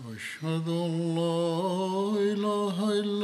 أشهد أن لا إله إلا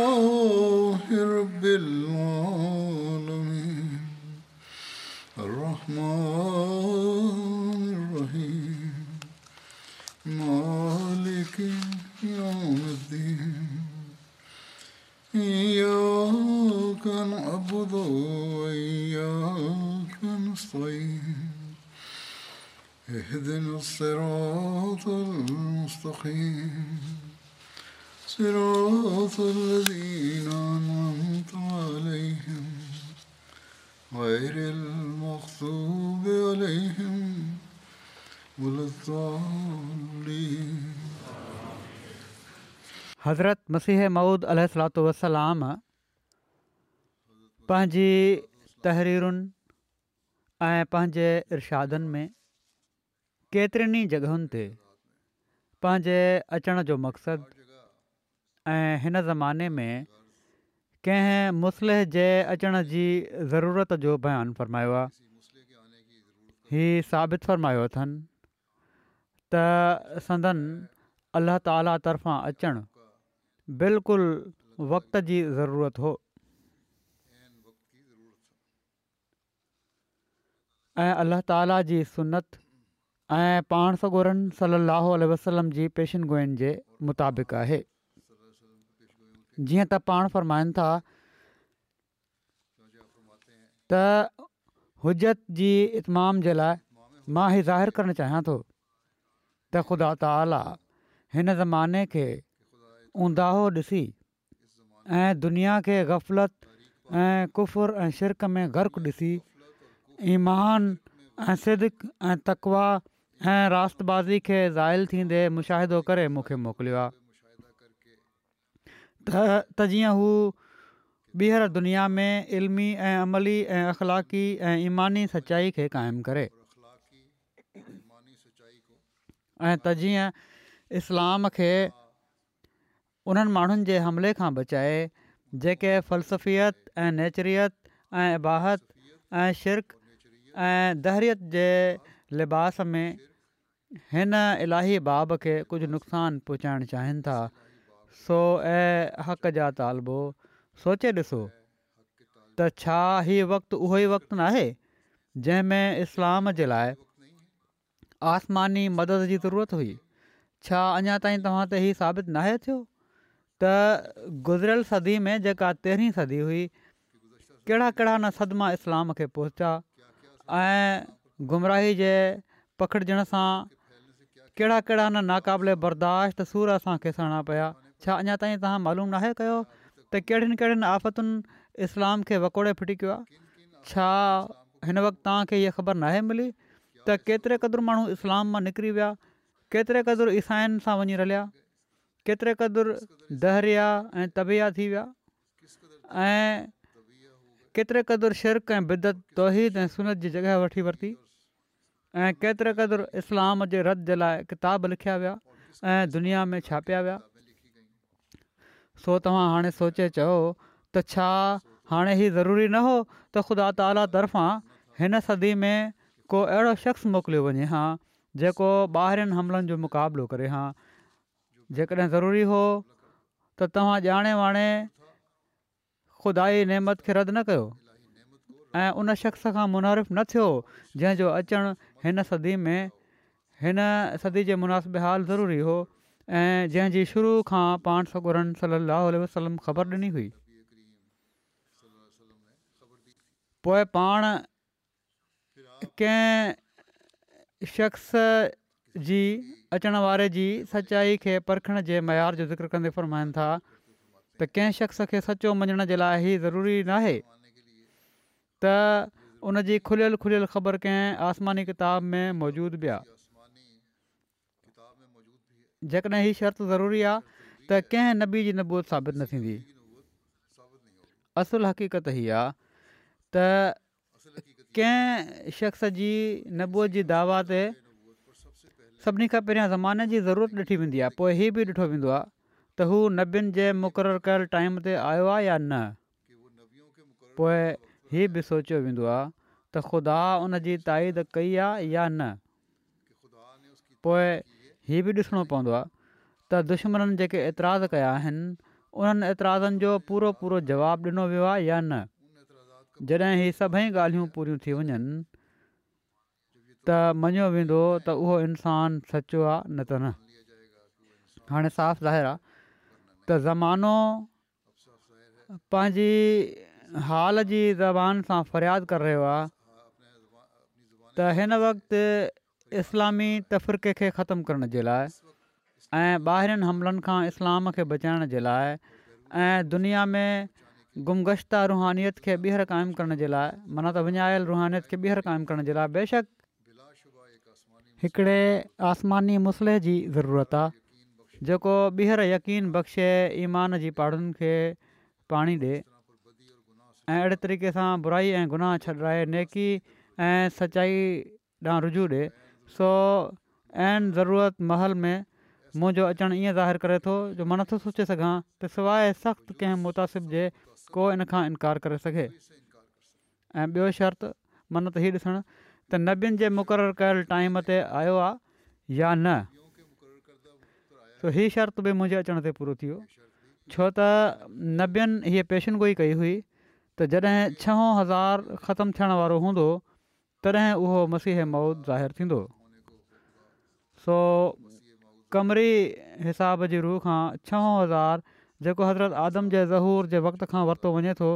الرحيم صراط الذين أنعمت عليهم غير المغضوب عليهم ولا الضالين हज़रत मसीह मऊद अलसलाम पंहिंजी तहरीरुनि ऐं पंहिंजे इर्शादनि में केतिरनि ई जॻहियुनि ते पंहिंजे अचण जो मक़सदु ऐं हिन ज़माने में कंहिं मुसलिह जे अचण जी ज़रूरत जो बयानु फ़रमायो आहे हीउ साबितु फ़रमायो अथनि त संदनि अलाह ताला तर्फ़ां अचणु बिल्कुलु वक़्त जी ज़रूरत हो ऐं अलाह ताला जी सुनत ऐं पाण सगोरनि सली वसलम जी पेशन गुइनि जे मुताबिक़ आहे जीअं त पाण फ़रमाइनि था त हुजत जी इतमाम जे लाइ मां ई ज़ाहिरु करणु चाहियां थो त ख़ुदा ताला हिन ज़माने खे उदाहो ॾिसी ऐं दुनिया खे ग़फ़लत ऐं कुफ़ुर ऐं शिरक में गर्क ॾिसी ईमान ऐं सिद ऐं तकवा ऐं राषबाज़ी खे ज़ाइल थींदे मुशाहिदो करे मूंखे मोकिलियो आहे त त जीअं हू ॿीहर दुनिया में इल्मी ऐं अमली ऐं अख़लाक़ी ऐं ईमानी सचाई खे क़ाइमु करे ऐं त जीअं इस्लाम खे उन्हनि माण्हुनि जे हमले खां बचाए जेके फ़लसफ़ियत ऐं नेचरियत ऐं इबाहति ऐं शिरक ऐं दहरियत जे लिबास में हिन इलाही बाब खे कुझु नुक़सानु पहुचाइणु चाहिनि था सो ऐं हक़ जा तालबो सोचे ॾिसो त छा इहो वक़्तु उहो ई वक़्तु नाहे जंहिंमें इस्लाम जे लाइ आसमानी मदद जी ज़रूरत हुई छा अञा ताईं तव्हां ते इहा साबित न आहे थियो त गुज़िरियल सदी में जेका तेरहीं सदी हुई कहिड़ा कहिड़ा न सदमा इस्लाम खे पहुचा ऐं गुमराही जे पखिड़िजण सां कहिड़ा कहिड़ा न नाक़ाबिले बर्दाश्त सूर असांखे सहणा पिया छा अञा ताईं तव्हां मालूम नाहे कयो त कहिड़ियुनि कहिड़ियुनि आफ़तुनि इस्लाम खे वकोड़े फिटीक आहे छा हिन वक़्तु तव्हांखे इहा ख़बर नाहे मिली त केतिरे क़दुरु माण्हू इस्लाम मां निकिरी विया केतिरे क़दुरु ईसाइनि सां वञी रलिया केतिरे क़दुरु दहरिया ऐं तबिया थी विया ऐं केतिरे क़दुरु शिरक ऐं बिदत तोहीद ऐं सुनत जी जॻह वठी वरिती ऐं केतिरे क़दुरु इस्लाम जे रद जे लाइ किताब लिखिया विया ऐं दुनिया में छापिया विया सो तव्हां हाणे सोचे चयो त छा हाणे हीउ ज़रूरी न हो त ख़ुदा ताली तर्फ़ां हिन सदी में को अहिड़ो शख़्स मोकिलियो वञे हां जेको ॿाहिरिनि हमलनि जो मुक़ाबिलो करे हा जेकॾहिं ज़रूरी हो त तव्हां ॼाणे वाणे ख़ुदा नेमत खे रद्द न कयो ऐं उन शख़्स खां मुनिफ़ु न थियो जंहिंजो अचणु हिन सदी में हिन सदी जे मुनासिब हाल ज़रूरी हो ऐं जंहिंजी शुरू खां पाण सगुरन सली अलाहु वसलम ख़बर ॾिनी हुई पोइ पाण कंहिं शख़्स जी अचण वारे जी सचाई खे परखण जे मयार जो ज़िक्र कंदे फ़रमाइनि था त कंहिं शख़्स खे सचो मञण जे लाइ ही ज़रूरी न आहे त उन जी खुलियल खुलियल ख़बर कंहिं आसमानी किताब में मौजूदु बि आहे जेकॾहिं ही शर्त ज़रूरी आहे त कंहिं नबी जी नबूत साबित न थींदी असुलु हक़ीक़त हीअ आहे त शख़्स जी नबूअ जी दावा ते सभिनी खां पहिरियां ज़माने जी ज़रूरत ॾिठी वेंदी आहे पोइ हीउ बि ॾिठो वेंदो आहे त हू नबियुनि जे मुक़ररु कयल टाइम ते आयो आहे या न पोइ हीअ बि सोचियो वेंदो आहे त ख़ुदा उन जी ताईद कई आहे या न पोइ हीअ बि ॾिसणो पवंदो आहे त दुश्मन जेके एतिराज़ कया आहिनि उन्हनि एतिराज़नि जो पूरो पूरो जवाबु ॾिनो वियो आहे या न जॾहिं हीअ सभई ॻाल्हियूं पूरियूं थी वञनि त मञियो वेंदो त उहो इंसानु सचो आहे न त न हाणे साफ़ु ज़ाहिर आहे त ज़मानो पंहिंजी हाल जी ज़बान सां फ़रियाद करे रहियो आहे त हिन वक़्तु इस्लामी तफ़रीक़े खे ख़तमु करण जे लाइ ऐं ॿाहिरिनि हमलनि खां इस्लाम खे बचाइण जे लाइ ऐं दुनिया में गुमगश्त रुहानियत खे ॿीहर क़ाइमु करण जे लाइ माना त विञायल रुहनियत खे ॿीहर क़ाइमु करण जे लाइ बेशक हिकिड़े आसमानी मुसले जी ज़रूरत आहे जेको ॿीहर यकीन बख़्शे ईमान जी पहाड़नि खे पाणी ॾिए ऐं अहिड़े तरीक़े सां बुराई ऐं गुनाह छॾाए नेकी ऐं सचाई ॾांहुं रुजू ॾिए सो ऐं ज़रूरत महल में मुंहिंजो अचणु ईअं ज़ाहिर करे थो जो मां नथो सोचे सघां त सवाइ सख़्तु कंहिं मुतासिबु जे को इन खां इनकार करे सघे ऐं ॿियो शर्त मन त इहा ॾिसणु त नबियुनि जे मुक़ररु कयल टाइम ते आयो आहे या न हीअ शर्त बि मुंहिंजे अचण ते पूरो थी वियो छो त नबियनि हीअ पेशनगोई कई हुई त जॾहिं छहो हज़ार ख़तमु थियण वारो हूंदो तॾहिं उहो मसीह मौत ज़ाहिर थींदो सो कमरी हिसाब जी रूह खां छहो हज़ार जेको हज़रत आदम जे ज़हूर जे वक़्त खां वरितो वञे थो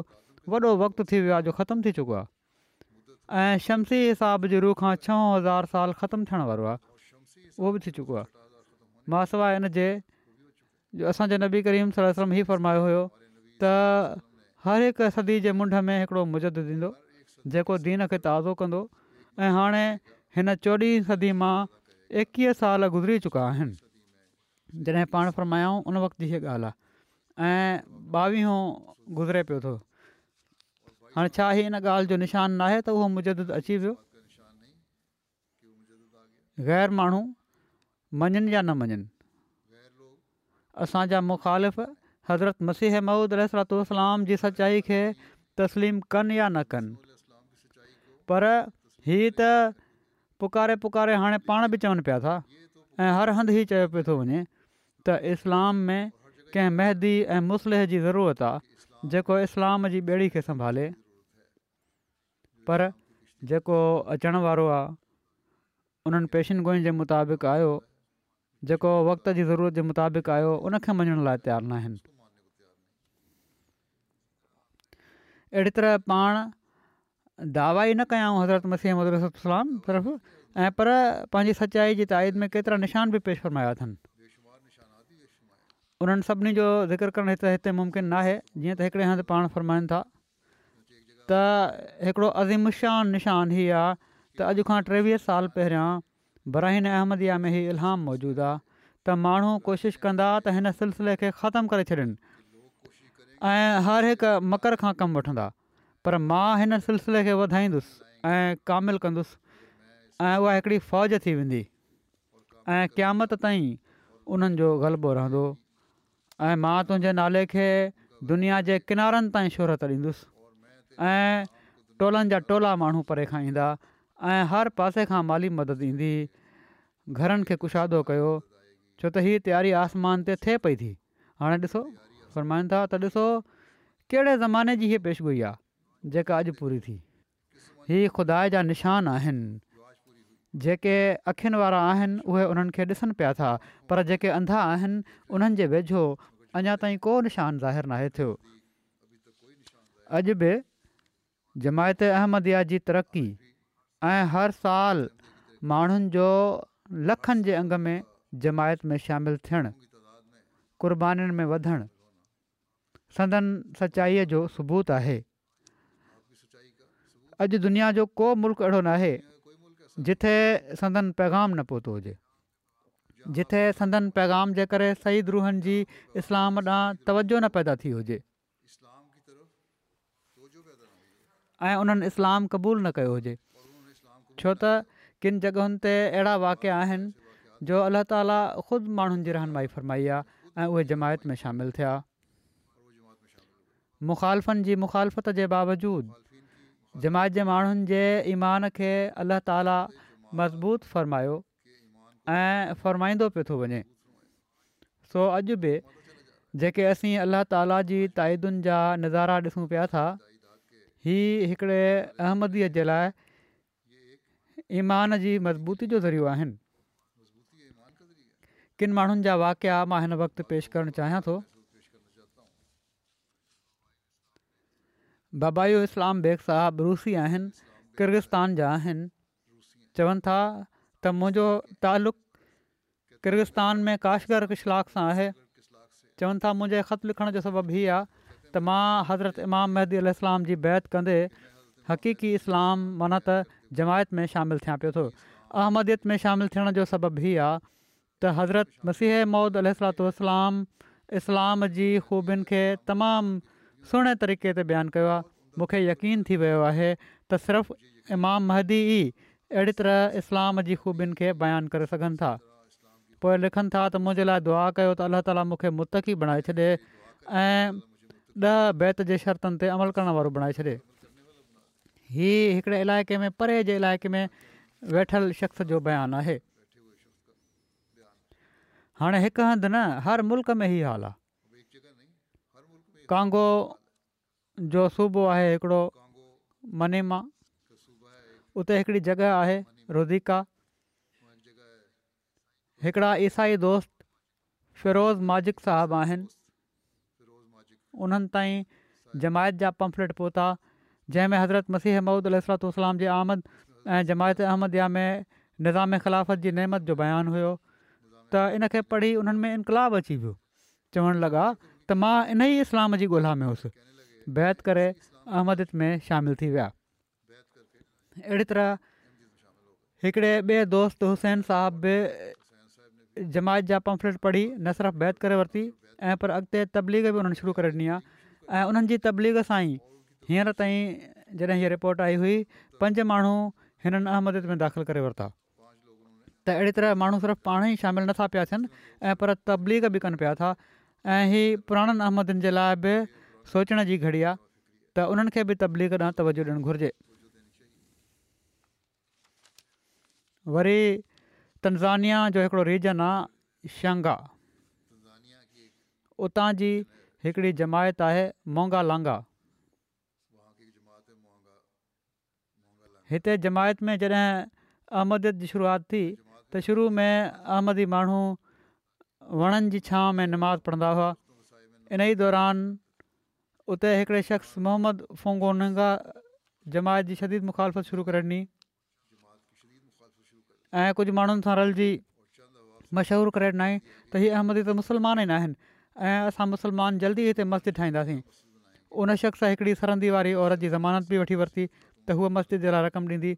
वॾो वक़्तु थी वियो आहे जो ख़तमु थी चुको आहे ऐं शमसी हिसाब जी रूह खां छहो हज़ार साल ख़तमु थियण वारो आहे उहो बि थी चुको आहे मां सवाइ जो असांजे नबी करीम सलम हीउ फरमायो हुयो हर हिकु सदी जे मुंड में हिकिड़ो मुजद थींदो जेको दीन खे ताज़ो कंदो ऐं हाणे हिन चोॾहीं सदी मां एकवीह साल गुज़री चुका आहिनि जॾहिं पाण फरमायाऊं उन वक़्ति हीअ ॻाल्हि आहे ऐं ॿावीह गुज़िरे पियो थो हाणे छा ई इन ॻाल्हि जो निशान नाहे त उहो मुजद अची वियो ग़ैर माण्हू मञनि या न मञनि असांजा मुखालिफ़ हज़रत मसीह महूद रहसरातो इस्लाम जी सचाई खे तस्लीम कनि या न कनि पर ही त पुकारे पुकारे हाणे पाण बि चवनि पिया था ऐं हर हंधि ई चयो पियो थो वञे त इस्लाम में कंहिं महदी ऐं मुसलेह जी ज़रूरत आहे जेको इस्लाम जी ॿेड़ी खे संभाले पर जेको अचण वारो आहे उन्हनि पेशनि गुइनि जे मुताबिक़ आयो जेको वक़्त जी ज़रूरत जे मुताबिक़ आयो उनखे मञण लाइ तयारु न आहिनि अहिड़ी तरह पाण दावा ई न कयां हज़रत मसीहम रसुलाम सर्फ़ु ऐं पर पंहिंजी सचाई जी ताईद में केतिरा निशान बि पेश फरमाया अथनि उन्हनि सभिनी जो ज़िकर करणु हिते हिते मुमकिन नाहे जीअं त हिकिड़े हंधि पाण फ़रमाइनि था त हिकिड़ो अज़ीमशान निशान हीअ आहे त अॼु खां टेवीह साल पहिरियां बराहिन अहमदिया में हीउ इलहाम मौजूदु आहे त माण्हू कोशिशि कंदा त हिन सिलसिले खे ख़तमु करे छॾनि ऐं हर हिकु मकर खां कमु वठंदा पर मां हिन सिलसिले खे वधाईंदुसि ऐं कामिलु कंदुसि ऐं उहा हिकिड़ी फ़ौज थी वेंदी ऐं क़यामत ताईं उन्हनि जो ग़लबो रहंदो ऐं मां तुंहिंजे नाले खे दुनिया जे किनारनि ताईं शोहरत ॾींदुसि ऐं टोलनि जा टोला माण्हू परे खां ईंदा ऐं हर पासे खां माली मदद ईंदी घरनि खे कुशादो कयो छो त हीअ तयारी आसमान ते थिए पई थी हाणे था त ॾिसो कहिड़े ज़माने जी हीअ पेशगोई आहे जेका अॼु पूरी थी हीअ ख़ुदा जा निशान आहिनि जेके अखियुनि वारा आहिनि उहे उन्हनि खे ॾिसनि पिया था पर जेके अंधा आहिनि उन्हनि जे वेझो अञा ताईं को निशान ज़ाहिर नाहे थियो अॼु बि जमायत अहमदया जी तरक़ी ऐं हर साल माण्हुनि जो लखनि जे अंग में जमायत में शामिलु थियणु क़ुर्बानीुनि में वधणु संदन सचाईअ जो सबूत आहे अॼु दुनिया जो को मुल्क़ अहिड़ो न आहे जिथे संदन पैगाम न पहुतो हुजे जिथे संदन पैगाम जे करे सईद ध्रूहन जी इस्लाम ॾांहुं तवजो न पैदा थी हुजे ऐं उन्हनि इस्लाम क़बूलु न कयो हुजे छो त किन जॻहयुनि ते अहिड़ा वाकिया आहिनि जो अलाह ताला ख़ुदि माण्हुनि जी रहनुमाई फरमाई आहे ऐं उहे जमायत में शामिलु थिया मुखालफ़नि जी मुखालफ़त जे बावजूदु जमायत जे माण्हुनि जे ईमान खे अलाह ताला मज़बूत फ़रमायो ऐं फ़र्माईंदो पियो थो वञे सो अॼु बि जेके असीं अलाह ताला जी ताइदुनि जा नज़ारा ॾिसूं पिया था ही हिकिड़े अहमदीअ जे लाइ ईमान जी मज़बूती जो ज़रियो आहिनि किनि माण्हुनि जा वाक़िया मां हिन वक़्तु पेश करणु चाहियां थो बाबायू इस्लाम बेग साहब रूसी आहिनि किर्गिस्तान जा आहिनि चवनि था त मुंहिंजो तालुक़र्गिज़त्तान में काशगर इशलाक सां आहे चवनि था मुंहिंजे جو लिखण जो सबबु ई आहे त मां हज़रत इमाम महदी अलाम जी बैत कंदे हक़ीक़ी इस्लाम मनत जमायत में शामिलु थियां पियो थो अहमदीअ में शामिलु थियण जो सबबु ई आहे त हज़रत मसीह मौद अलो इस्लाम जी ख़ूबियुनि खे तमामु सुहिणे तरीक़े ते बयानु कयो आहे मूंखे यकीन थी वियो आहे त सिर्फ़ु इमाम महदी ई अहिड़ी तरह इस्लाम जी ख़ूबियुनि खे बयानु करे सघनि था पोइ लिखनि था त मुंहिंजे लाइ दुआ कयो त अल्ला ताली मूंखे मुतक़ी बणाए छॾे ऐं ॾह बैत जे शर्तनि ते अमल करण वारो बणाए छॾे हीउ हिकिड़े इलाइक़े में परे जे इलाइक़े में वेठल शख़्स जो बयानु आहे हाणे हिकु हंधि न हर मुल्क में ई हाल आहे कांगो जो सूबो आहे हिकिड़ो मनीमा उते हिकिड़ी जॻह आहे रोज़िका हिकिड़ा ईसाई दोस्त फ़िरोज़ माजिक साहिबु आहिनि उन्हनि ताईं जमायत जा पंफलेट पहुता जंहिंमें हज़रत मसीह मम्मद अलातोसलाम जे आमद ऐं जमायत अहमद या में निज़ाम ख़िलाफ़त जी नेमत जो बयानु हुयो त इनखे पढ़ी उन्हनि में इनकलाब अची वियो चवणु लॻा त मां इन ई इस्लाम जी ॻोल्हा में हुउसि बैत करे अहमदियत में शामिलु थी विया अहिड़ी तरह हिकिड़े ॿिए दोस्त हुसैन साहब बि जमायत जा पम्फ्लेट पढ़ी न सिर्फ़ु बैत करे वरिती ऐं पर अॻिते तबलीग बि उन्हनि शुरू करे ॾिनी आहे ऐं उन्हनि जी तबलीग सां ई हींअर ताईं जॾहिं हीअ रिपोट आई हुई पंज माण्हू हिननि अहमदियत में दाख़िल करे वरिता त अहिड़ी तरह माण्हू सिर्फ़ु पाण ई शामिलु नथा पिया थियनि ऐं पर तबलीग बि कनि पिया था ऐं हीअ पुराणनि अहमदन जे लाइ बि सोचण जी घड़ी आहे त उन्हनि खे बि तबलीख ॾांहुं तवजो ॾियणु घुरिजे वरी तनज़ानिया जो हिकिड़ो रीजन आहे शांगा उतां जी हिकिड़ी जमायत आहे मोंगा लांगा हिते जमायत में जॾहिं अहमद जी शुरुआत थी त शुरू में अहमदी माण्हू वणनि जी छांव में नमाज़ पढ़ंदा हुआ इन ई दौरान उते हिकिड़े शख़्स मोहम्मद جماعت नंगा जमायत जी शदीद मुखालफ़त शुरू करे ॾिनी ऐं कुझु माण्हुनि सां रलजी मशहूरु करे ॾिना त हीअ अहमद हिते मुस्लमान ई न आहिनि ऐं असां मुसलमान जल्दी हिते मस्जिद ठाहींदासीं उन शख़्स हिकिड़ी सरहंदी वारी औरत जी ज़मानत बि वठी वरिती त हूअ मस्जिद जे लाइ रक़म ॾींदी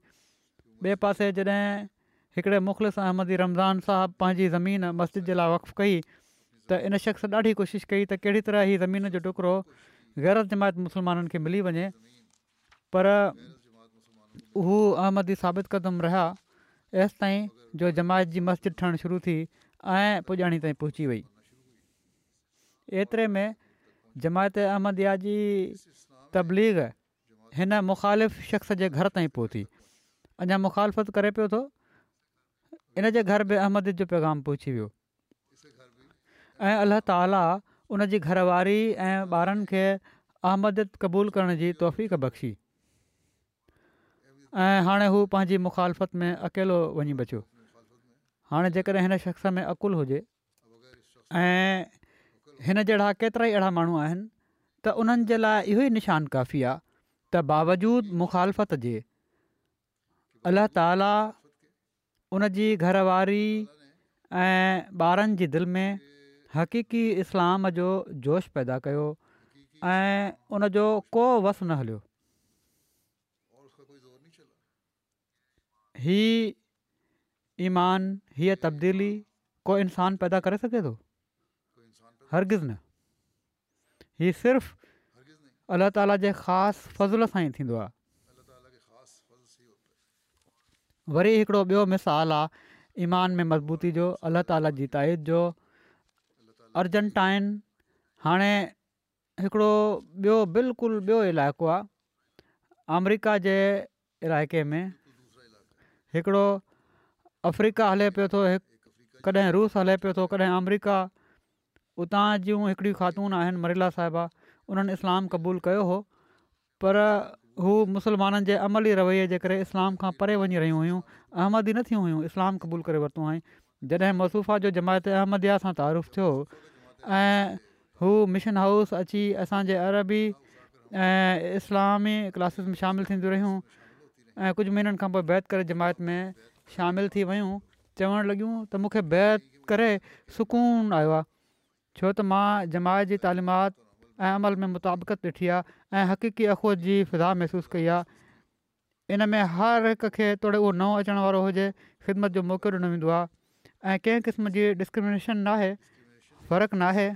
ॿिए पासे जॾहिं हिकिड़े मुख़लिस अहमदी रमज़ान साहबु पंहिंजी ज़मीन मस्जिद जे लाइ वक़ु कई त इन शख़्स ॾाढी कोशिशि कई त कहिड़ी तरह हीअ ज़मीन जो टुकड़ो गैरत जमायत मुसलमाननि खे मिली वञे पर उहो अहमदी साबित क़दमु रहिया एसिताईं जो जमायत जी मस्जिद ठहण शुरू थी ऐं पुॼाणी ताईं पहुची वई एतिरे में जमायत अहमदया जी तबलीग हिन मुख़ालिफ़ शख़्स जे घर ताईं पहुती अञा मुखालफ़त करे पियो थो इन जे घर बि अहमद जो पैगाम पहुची वियो ऐं अल्ल्ह ताला उन जी घरवारी ऐं ॿारनि खे अहमद क़बूलु करण जी तौफ़ बख़्शी ऐं हाणे हू पंहिंजी मुखालफ़त में अकेलो वञी बचियो हाणे जेकॾहिं हिन शख़्स में अक़ुल हुजे ऐं हिन जहिड़ा केतिरा ई अहिड़ा माण्हू आहिनि त उन्हनि जे लाइ इहो ई निशान काफ़ी आहे त बावजूद मुखालफ़त जे अलाह ताला उन जी घरवारी ऐं ॿारनि जी दिलि में हक़ीक़ी इस्लाम जो जोश पैदा कयो ऐं उनजो को वस न हलियो हीअ ईमान हीअ तब्दीली को इंसान पैदा करे सघे थो हरगिज़ न हीअ सिर्फ़ु अल्ला ताला जे ख़ासि फज़ुल सां ई थींदो आहे वरी हिकिड़ो ॿियो मिसाल आहे ईमान में मज़बूती जो अलाह ताला जी ताईद जो अर्जन्टाइन हाणे हिकिड़ो ॿियो बिल्कुलु ॿियो इलाइक़ो आहे अमरिका जे इलाइक़े में हिकिड़ो अफ्रीका हले पियो थो कॾहिं रूस हले पियो थो कॾहिं अमरिका उतां जूं हिकिड़ी ख़ातून आहिनि मरीला साहिबा उन्हनि इस्लाम क़बूलु कयो हो पर हू मुस्लमाननि जे अमली रवैये जे करे इस्लाम खां परे वञी रहियूं हुयूं अहमदी न नथियूं हुयूं इस्लाम क़बूल करे वरितो आहे जॾहिं मसूफ़ा जो जमायत अहमद सां तारीफ़ु थियो ऐं हू मिशन हाउस अची असांजे अरबी ऐं इस्लामी क्लासिस में शामिलु थींदियूं रहियूं ऐं कुझु महीननि खां पोइ बैत करे जमायत में शामिलु थी वियूं चवणु लॻियूं त मूंखे बैत करे सुकून आयो आहे छो त मां जमायत जी तालिमात ऐं अमल में मुताबिक़त ॾिठी आहे ऐं हक़ीक़ी अख़ौ जी फिज़ा महसूसु कई आहे इन में हर हिक खे तोड़े उहो नओं अचण वारो हुजे ख़िदमत जो मौको ॾिनो वेंदो आहे ऐं कंहिं क़िस्म जी डिस्क्रिमिनेशन न आहे फ़र्क़ु न आहे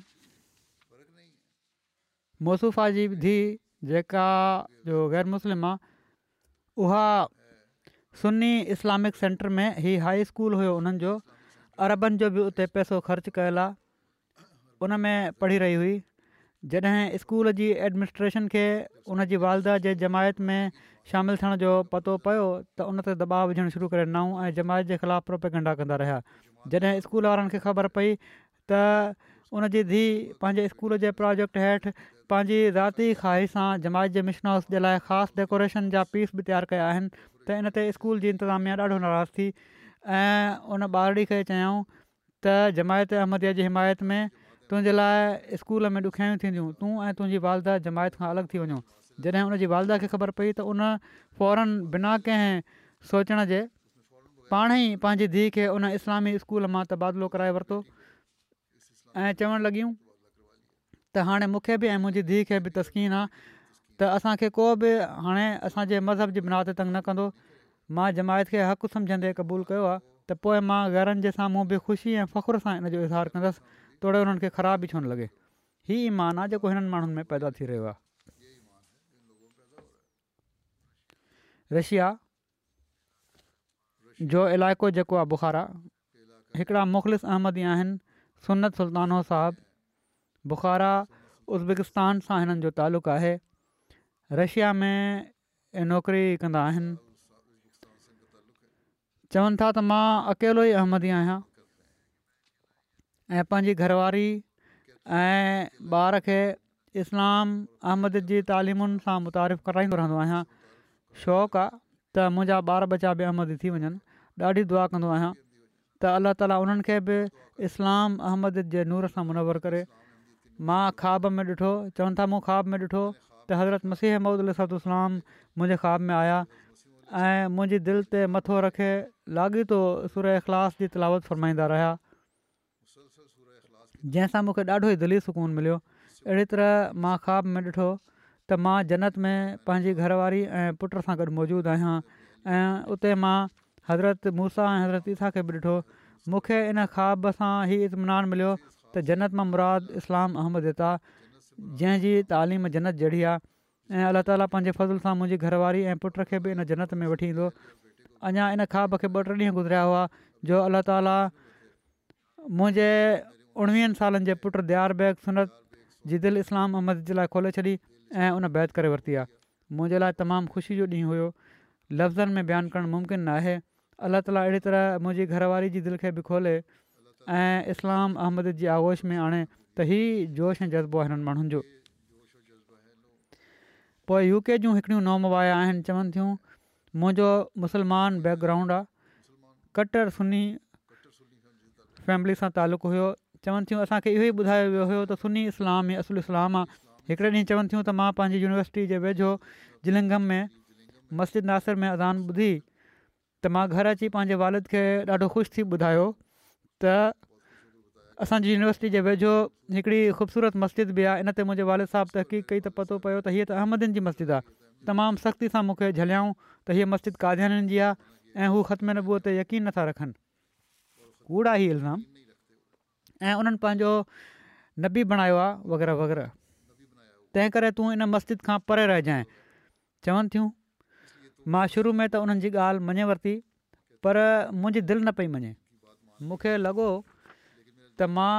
जी धीउ जेका जो ग़ैर मुस्लिम आहे उहा सुनी इस्लामिक सेंटर में ही हाई स्कूल हुयो उन्हनि जो अरबनि जो बि उते पैसो ख़र्चु कयल आहे उन में पढ़ी रही हुई जॾहिं स्कूल जी एडमिनिस्ट्रेशन खे उन जी वालदह जे जमायत में शामिलु थियण जो पतो पियो त उन ते दॿाव विझणु शुरू करे ॾिनऊं ऐं जमायत जे ख़िलाफ़ु रोपे ॻंढा कंदा रहिया जॾहिं स्कूल वारनि खे ख़बर पई त उनजी धीउ पंहिंजे स्कूल जे प्रोजेक्ट हेठि पंहिंजी राति ई खाई सां जमायत जे मिशनास जे लाइ ख़ासि डेकोरेशन जा पीस बि तयारु कया आहिनि त इन ते स्कूल जी इंतिज़ामिया ॾाढो नाराज़ थी ऐं उन ॿारड़ी खे चयाऊं त जमायत अहमदीअ जी हिमायत में तुंहिंजे लाइ स्कूल में ॾुखियाई थींदियूं तूं ऐं तुंहिंजी वालदा जमायत खां अलॻि थी वञो जॾहिं हुन वालदा खे ख़बर पई त उन फौरन बिना कंहिं सोचण जे पाण ई पंहिंजी धीउ खे उन इस्लामी स्कूल मां तबादलो कराए वरितो ऐं चवणु लॻियूं त हाणे मूंखे बि ऐं मुंहिंजी धीउ खे बि तस्कीन आहे त असांखे को बि हाणे असांजे मज़हब जी बिनात ते तंग न कंदो मां जमायत खे हक़ु सम्झंदे क़बूलु कयो आहे त पोइ मां घरनि जे साम्हूं बि ख़ुशी ऐं सां इन इज़हार कंदसि थोरे हुननि खे ख़राबु ई छो न लॻे हीउ ईमानु आहे जेको हिननि माण्हुनि में पैदा थी रहियो आहे रशिया जो इलाइक़ो जेको आहे बुखार हिकिड़ा मुख़लिस अहमदी आहिनि सुनत सुल्तानो साहबु बुखारा उज़्बेकिस्तान सां हिननि जो तालुक़ आहे रशिया में नौकिरी कंदा आहिनि चवनि था त मां अकेलो ई अहमदी आहियां ऐं पंहिंजी घरवारी ऐं ॿार खे इस्लाम अहमद जी तालिमुनि सां मुतारिफ़ु कराईंदो रहंदो आहियां शौंक़ु आहे त मुंहिंजा ॿार बच्चा बि अहमद थी वञनि ॾाढी दुआ कंदो आहियां त अलाह ताली उन्हनि खे बि इस्लाम अहमद जे नूर सां मुनवर करे मां खाॿ में ॾिठो चवनि था मूं ख्वा में ॾिठो त हज़रत मसीह अलसत इस्लाम मुंहिंजे ख़्वाब में आया ऐं मुंहिंजी दिलि ते मथो रखे लाॻीतो सुर इख़लास जी तिलावत फ़रमाईंदा रहिया जंहिंसां मूंखे ॾाढो ई दिली सुकून मिलियो अहिड़ी तरह मां ख्वाब में ॾिठो त मां जन्नत में पंहिंजी घरवारी ऐं पुट सां गॾु मौजूदु आहियां ऐं उते मां हज़रत मूसा ऐं हज़रत ईसा खे बि ॾिठो मूंखे इन ख़्वाब सां ई इतमिनानु मिलियो त जन्नत मां मुराद इस्लाम अहमद देता जंहिंजी तालीम जन्नत जहिड़ी आहे ऐं अलाह ताला पंहिंजे सां मुंहिंजी घरवारी ऐं पुट खे बि इन जन्नत में वठी ईंदो अञा इन ख्वाब खे ॿ टे ॾींहं गुज़रिया हुआ जो अल्ला ताला मुंहिंजे उणिवीहनि सालनि जे पुटु दयार बैग सुनत जी दिलि इस्लाम अहमद जे लाइ खोले छॾी ऐं उन बैत करे वरिती आहे मुंहिंजे लाइ तमामु ख़ुशी जो ॾींहुं हुयो लफ़्ज़नि में बयानु करणु मुमकिन न आहे अलाह ताला अहिड़ी तरह मुंहिंजी घरवारी जी दिलि खे बि खोले ऐं इस्लाम अहमद जी आगोश में आणे त ई जोश ऐं जज़्बो आहे हिननि माण्हुनि जो पोइ यूके जूं हिकिड़ियूं नओं आया आहिनि चवनि थियूं मुंहिंजो मुस्लमान बॅकग्राउंड आहे कटर सुनी फैमिली सां तालुक़ु हुओ चवनि थियूं असांखे इहो ई ॿुधायो वियो हुयो त सुनी इस्लाम ई असुल इस्लाम आहे हिकिड़े ॾींहुं चवनि थियूं त मां पंहिंजी यूनिवर्सिटी जे वेझो जिलिंगम में मस्जिद नासिर में अज़ान ॿुधी त मां घर अची पंहिंजे वालिद खे ॾाढो ख़ुशि थी ॿुधायो त असांजी यूनिवर्सिटी जे वेझो हिकिड़ी ख़ूबसूरत मस्जिद बि आहे इन ते मुंहिंजे वारिद साहिबु तहक़ीक़ कई त पतो पियो त हीअ त अहमदनि जी मस्जिद आहे तमामु सख़्ती सां मूंखे झलियाऊं त हीअ मस्जिद कादननि जी आहे ऐं हू ख़तमु न ते यकीन नथा रखनि कूड़ा ई इल्ज़ाम ऐं उन्हनि पंहिंजो नबी बणायो आहे वग़ैरह वग़ैरह तंहिं करे तूं हिन मस्जिद खां परे रहिजांइ चवनि थियूं मां शुरू में त उन्हनि जी ॻाल्हि मञे वरिती पर मुंहिंजी दिलि न पई मञे मूंखे लॻो त मां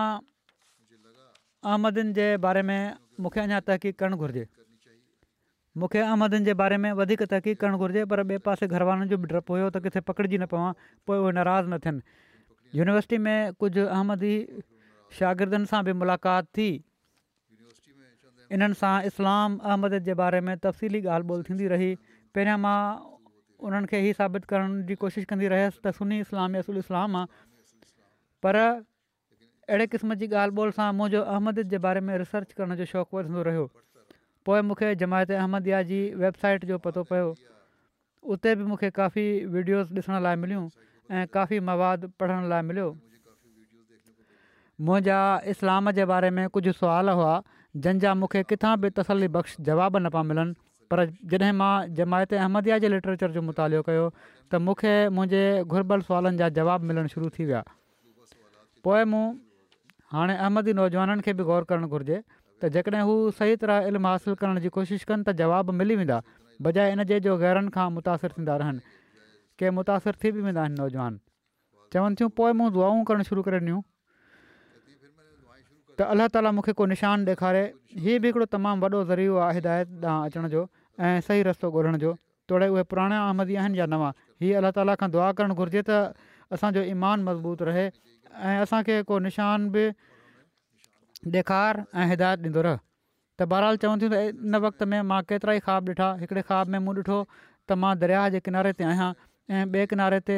अहमदनि जे बारे में मूंखे अञा तहक़ीक़ करणु घुर्जे मूंखे अहमदनि जे बारे में वधीक तहक़ीक़ करणु घुरिजे पर ॿिए पासे घर वारनि जो बि डपु हुयो त किथे पकिड़िजी न पवां पोइ उहे नाराज़ न थियनि यूनिवर्सिटी में कुझु अहमदी शागिर्दनि सां बि मुलाक़ात थी इन्हनि सां इस्लाम अहमद जे बारे में तफ़सीली ॻाल्हि ॿोल थींदी रही पहिरियां मां उन्हनि खे ई साबित करण जी कोशिशि कंदी रहियसि त सुनी इस्लाम यसुल इस्लाम आहे पर अहिड़े क़िस्म जी ॻाल्हि ॿोल सां मुंहिंजो अहमद जे बारे में रिसर्च करण जो शौक़ु वधंदो रहियो पोइ मूंखे जमायत अहमदिया जी वेबसाइट जो पतो पियो उते बि मूंखे काफ़ी वीडियोस ॾिसण लाइ मिलियूं ऐं काफ़ी मवाद पढ़ण लाइ मिलियो मुंहिंजा इस्लाम जे बारे में कुझु सुवाल हुआ जंहिंजा मूंखे किथां बि तसली बख़्श जवाब न पिया मिलनि पर जॾहिं मां जमायत अहमदिया जे लिटरेचर जो मुतालो कयो त मूंखे मुंहिंजे घुरबल सुवालनि जा जवाबु मिलणु शुरू थी विया पोइ मूं हाणे अहमदी नौजवाननि खे बि ग़ौर करणु घुरिजे त जेकॾहिं हू सही तरह इल्मु हासिलु करण जी कोशिशि कनि त जवाब मिली वेंदा बजाए इनजे जो ग़ैरनि खां मुतासिर थींदा रहनि के मुतासिर थी बि वेंदा आहिनि नौजवान चवनि थियूं पोइ मूं दुआऊं करणु शुरू करे ॾियूं त अलाह ताली मूंखे को निशान ॾेखारे हीअ बि हिकिड़ो तमामु वॾो ज़रियो आहे हिदायत ॾांहुं अचण जो ऐं सही रस्तो ॻोल्हण जो तोड़े उहे पुराणा आमदी आहिनि या नवां हीअ अलाह ताला खां दुआ करणु घुरिजे त असांजो ईमान मज़बूत रहे ऐं असांखे को निशान बि ॾेखारि ऐं हिदायत ॾींदो रह त बहरहाल चवनि थियूं त इन वक़्त में मां केतिरा ई ख्वाबु ॾिठा हिकिड़े ख्वा में मूं ॾिठो त मां दरिया जे किनारे ते आहियां ऐं ॿिए किनारे ते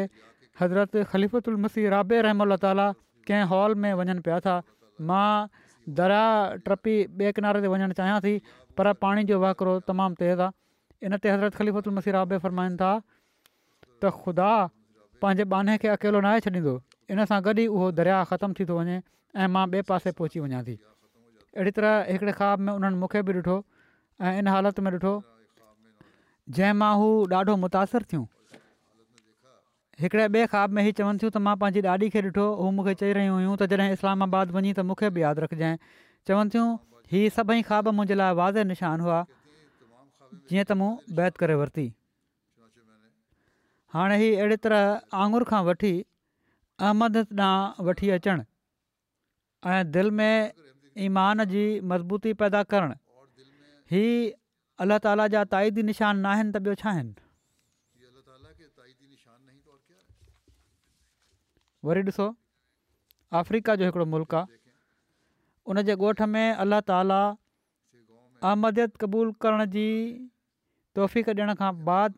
हज़रत ख़लीफ़लमसी राबे रहम ताली कंहिं हॉल में वञनि पिया था मां दरिया टपी ॿिए किनारे ते वञणु चाहियां थी पर पाणी जो वाकिरो तमामु तेज़ आहे इन ते हज़रत मसीर आबे फ़रमाइनि था त ख़ुदा पंहिंजे बाने खे अकेलो न आहे छॾींदो इन सां गॾु ई उहो दरिया ख़तमु थी थो वञे ऐं मां ॿिए पासे पहुची वञां थी अहिड़ी तरह हिकिड़े ख़्वाब में उन्हनि मूंखे बि ॾिठो ऐं इन हालति में ॾिठो जंहिं मां हू ॾाढो मुतासिर थियूं हिकिड़े ॿिए ख्वा में हीअ चवनि थियूं त मां पंहिंजी ॾाॾी खे ॾिठो हू मूंखे चई रहियूं हुयूं त जॾहिं इस्लामाबाद वञी त मूंखे बि यादि रखजांइ चवनि थियूं हीअ सभई ख्वा मुंहिंजे लाइ वाज़े निशान हुआ जीअं त मूं बैत करे वरिती हाणे ही अहिड़े तरह आंगुर खां वठी अहमद ॾांहुं वठी अचनि ऐं दिलि में ईमान जी मज़बूती पैदा करणु ही अलाह ताला जा ताईदी निशान न आहिनि त ॿियो छा आहिनि वरी ॾिसो अफ्रीका जो हिकिड़ो मुल्क आहे उनजे ॻोठ में अल्ला ताला अहमदियत क़बूलु करण जी तोहफ़ीक़ ॾियण खां बाद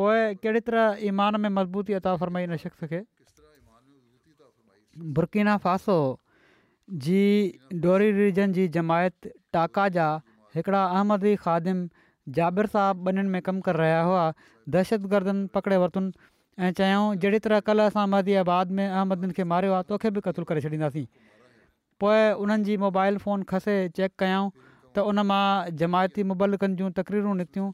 पोइ कहिड़े तरह ईमान में मज़बूती अदा फरमाई न शख़्स खे बुर्किना फासो जी डोरी रिजन जी जमायत टाका जा हिकिड़ा अहमदी ख़ादिम जाबिरु साहब ॿिन्हिनि में कमु करे रहिया हुआ दहशतगर्दनि पकिड़े वरितनि ऐं चयाऊं जहिड़ी तरह कल्ह असां मदी में अहमदन खे मारियो आहे तोखे बि क़तल करे छॾींदासीं पोइ उन्हनि जी मोबाइल फ़ोन खसे चेक कयूं त उन मां जमायती मुबालिकनि जूं तकरीरूं निकितियूं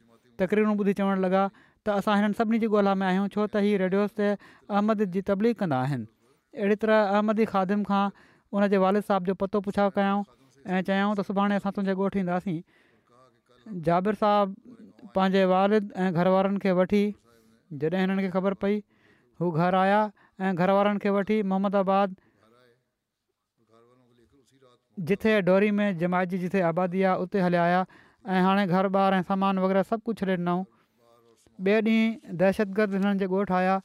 तकरीरूं ॿुधी चवणु लॻा त असां हिननि सभिनी जी ॻोल्हा में आहियूं छो त हीअ रेडियोस ते अहमद जी तबलीग कंदा आहिनि अहिड़ी तरह अहमदी खादिम खां उनजे वालिद साहिब जो पतो पुछा कयूं ऐं चयाऊं त सुभाणे असां तुंहिंजे ॻोठु ईंदासीं जाबिर साहबु पंहिंजे वारिद ऐं घर वारनि खे वठी जॾहिं हिननि खे ख़बर पई हू घर आया ऐं घर वारनि खे वठी मोहम्मदाबाद जिथे डोरी में जमायत जी जिथे आबादी आहे उते हलिया आया ऐं हाणे घर ॿार ऐं सामान वग़ैरह सभु कुझु छॾे ॾिनऊं ॿिए ॾींहुं दहशतगर्द हिननि जे ॻोठु आया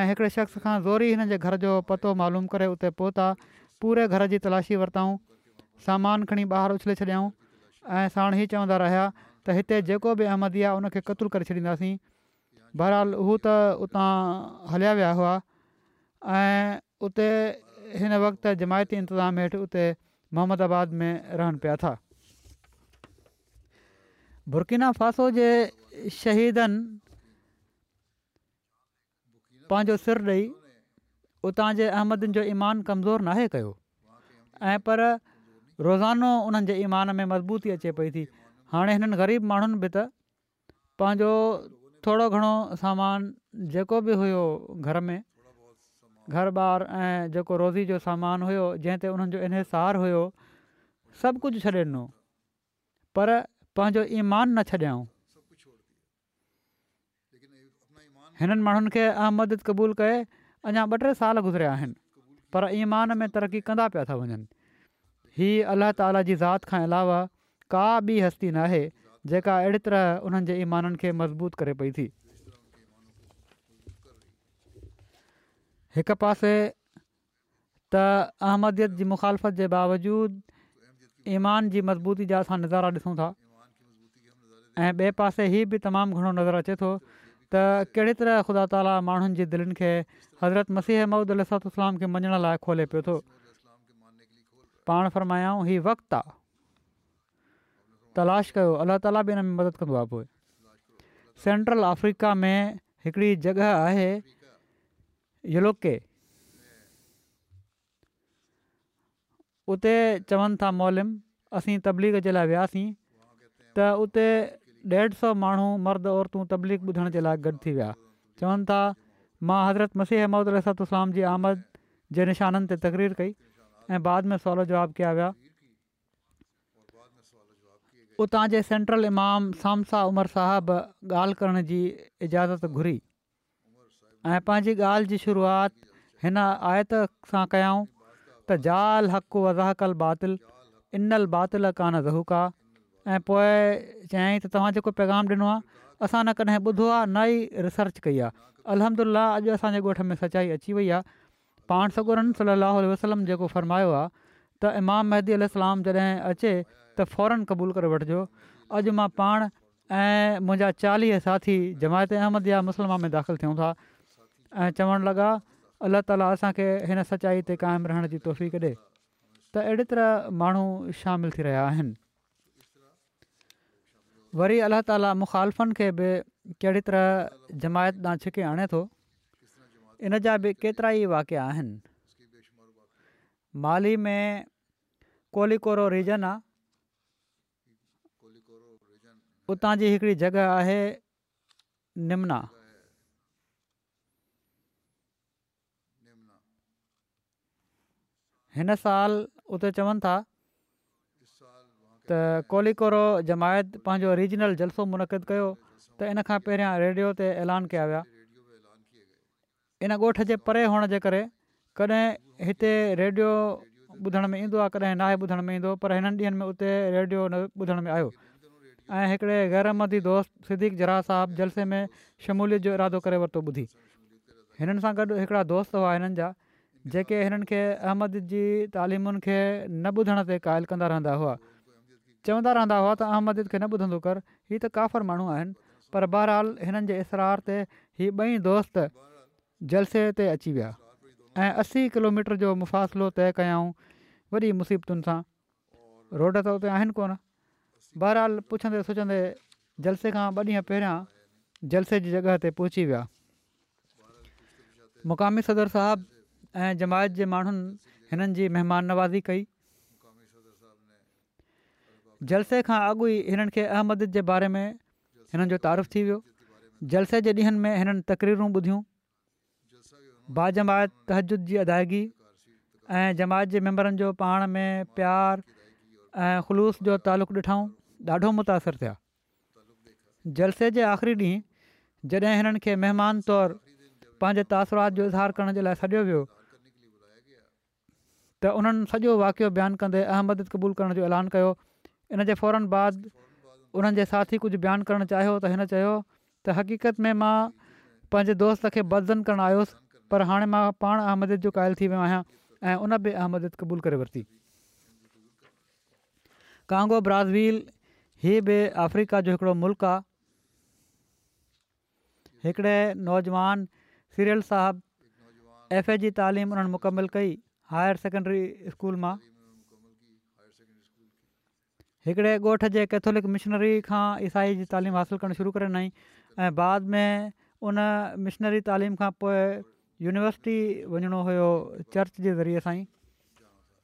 ऐं हिकिड़े शख़्स खां ज़ोरी हिन जे घर जो पतो मालूम करे उते पहुता पूरे घर जी तलाशी वरितऊं सामान खणी ॿाहिरि उछले छॾियाऊं ऐं साण ई चवंदा रहिया त हिते जेको बि अहमदी आहे उनखे क़तूल करे छॾींदासीं बहरहाल हू त उतां हलिया विया हुआ ऐं उते हिन वक़्ति जमायती इंतिज़ामिया हेठि उते मोहम्मदाबाद में रहनि पिया था बुर्किना फासो जे शहीदनि पंहिंजो सिर ॾेई उतां जे अहमदनि जो ईमान कमज़ोर नाहे कयो ऐं पर रोज़ानो उन्हनि ईमान में मज़बूती अचे पई थी हाणे हिननि ग़रीब माण्हुनि बि त पंहिंजो थोरो घणो सामान जेको बि हुओ घर में घर ॿार ऐं जेको रोज़ी जो सामान हुयो जंहिं ते हुननि जो इनसारु हुयो सभु कुझु छॾे ॾिनो पर पंहिंजो ईमान न छॾियाऊं हिननि माण्हुनि खे अहमद क़बूल करे अञा ॿ टे साल गुज़रिया आहिनि पर ईमान में तरक़ी कंदा पिया था वञनि हीउ अलाह ताला जी ज़ात खां अलावा का बि हस्ती नाहे जेका अहिड़ी तरह उन्हनि जे ईमाननि खे मज़बूत करे पई थी हिकु पासे त अहमदियत जी मुखालफ़त जे बावजूद ईमान जी मज़बूती जा असां नज़ारा ॾिसूं था ऐं ॿिए पासे ई बि तमामु घणो नज़ारो अचे थो त कहिड़ी तरह ख़ुदा ताला माण्हुनि जे दिलनि खे हज़रत मसीह अमूद अलातलाम खे मञण लाइ खोले पियो थो पाण फरमायूं हीउ वक़्तु आहे तलाश कयो अलाह ताली बि हिन में मदद कंदो आहे पोइ सेंट्रल अफ्रीका में हिकिड़ी जॻह आहे यलोके उते चवनि था मोलम असीं तबलीग जे लाइ वियासीं त उते ॾेढ सौ माण्हू मर्द औरतूं तबलीग ॿुधण जे लाइ गॾु थी विया चवनि था मां हज़रत मसीह अहमद रिसात जे निशाननि ते तकरीर कई ऐं बाद में सवलो जवाब कया विया उतां जे सेंट्रल इमाम सामसा उमर साहबु ॻाल्हि करण जी इजाज़त घुरी ऐं पंहिंजी ॻाल्हि जी शुरुआति हिन आयत सां कयाऊं त ज़ाल हक़ु वज़ाहकलु बातिल इनल बातिल कान ज़हूका ऐं पोइ चयाईं त तव्हां जेको पैगाम ॾिनो आहे असां न कॾहिं ॿुधो आहे न ई रिसर्च कई आहे अलहमला अॼु असांजे ॻोठ में सचाई अची वई आहे पाण सगुरन सली वसलम जेको फ़रमायो आहे त इमाम महदी अलसलाम जॾहिं अचे त फौरन क़बूल करे वठिजो अॼु मां पाण ऐं मुंहिंजा चालीह साथी जमायत अहमद या मुस्लमान में दाख़िलु थियूं था ऐं चवणु लॻा अलाह ताला असांखे हिन सचाई ते क़ाइमु रहण जी तोहफ़ी कॾे त अहिड़ी तरह माण्हू शामिलु थी रहिया आहिनि वरी अल्ल्ह ताला मुखालफ़नि खे बि कहिड़ी तरह जमायत ॾांहुं छिके आणे थो इन जा बि केतिरा ई वाकिया आहिनि माली में कोलीकोरो रीजन आहे उतां जी हिकिड़ी जॻह आहे निमना हिन साल उते चवनि था त कोलीकोरो जमायत पंहिंजो रीजनल जलसो मुनक़द कयो त इन खां पहिरियां रेडियो ते ऐलान कया विया इन ॻोठ जे परे हुअण जे करे कॾहिं हिते रेडियो ॿुधण में ईंदो आहे कॾहिं नाहे ॿुधण में ईंदो पर हिननि ॾींहंनि में उते रेडियो न ॿुधण में ऐं हिकिड़े ग़ैरमदी दोस्त सिद्दीक जरा साहबु जलसे में शमूलियत जो इरादो करे वरितो ॿुधी हिननि सां गॾु हिकिड़ा दोस्त हुआ हिननि जा जेके हिननि खे अहमद जी तालीमुनि खे न ॿुधण ते क़ाइल कंदा रहंदा हुआ चवंदा रहंदा हुआ त अहमद खे न ॿुधंदो कर हीअ त काफ़र माण्हू आहिनि पर बहरहाल हिननि जे इसरार ते हीअ ॿई दोस्त जलसे ते अची विया ऐं असी किलोमीटर जो मुफ़ासिलो तइ कयाऊं वॾी मुसीबतुनि सां रोड त उते आहिनि कोन बहरहाल पुछंदे सोचंदे जलसे खां ॿ ॾींहं पहिरियां जलसे जी जॻह ते पहुची विया मुक़ामी सदर साहब ऐं जमायत जे माण्हुनि हिननि जी महिमान नवाज़ी कई जलसे खां अॻु ई हिननि खे अहमद जे बारे में हिननि जो तारीफ़ु थी वियो जलसे जे ॾींहनि में हिननि तकरीरूं ॿुधियूं बाजमायत तहजुद जी अदायगी ऐं जमायत जे मैंबरनि जो पाण में प्यारु ऐं ख़ुलूस जो तालुक़ु ॾिठो ॾाढो मुतासिरु थिया जलसे जे आख़िरी ॾींहुं जॾहिं हिननि खे महिमान तौरु पंहिंजे तासुरात जो इज़हार करण जे लाइ सॾियो वियो त उन्हनि सॼो वाक़ियो बयानु कंदे अहमद क़बूल करण जो ऐलान कयो इन जे फौरन बाद उन्हनि साथी कुझु बयानु करणु चाहियो त हिन चयो त हक़ीक़त में मां पंहिंजे दोस्त खे बदज़न करणु आयोसि पर हाणे मां पाण अहमद जो क़ाइल थी वियो आहियां ऐं उन बि अहमद क़बूल करे वरिती कांगो ब्राज़ील हीअ बि अफ्रीका जो हिकिड़ो मुल्क आहे हिकिड़े नौजवान सीरियल साहबु एफ ए जी तालीम उन्हनि मुकमिल कई हायर सेकेंडरी स्कूल मां हिकिड़े ॻोठ जे कैथोलिक मिशनरी खां ईसाई जी तालीम हासिलु करणु शुरू करे रही ऐं बाद में उन मिशनरी तालीम खां पोइ यूनिवर्सिटी वञिणो हुयो चर्च जे ज़रिए सां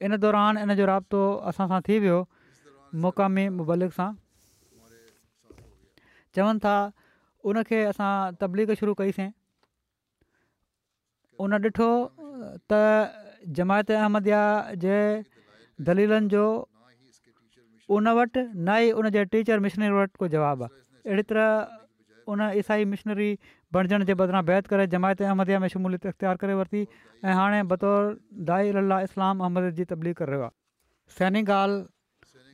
इन दौरान इन जो राब्तो असां सां थी वियो मक़ामी मुबालिक सां चवनि था उनखे असां तब्दी शुरू कईसीं उन ॾिठो त जमायत अहमद जे दलीलनि जो उन वटि न ई उन टीचर मिशनरी वटि को जवाब جواب तरह उन ईसाई मिशनरी مشنری जे बदिरां बैदि करे जमायत جماعت में शमूलियत इख़्तियार اختیار کرے ورتی ہانے बतौर دائر اللہ इस्लाम अहमद जी तब्ली करे रहियो आहे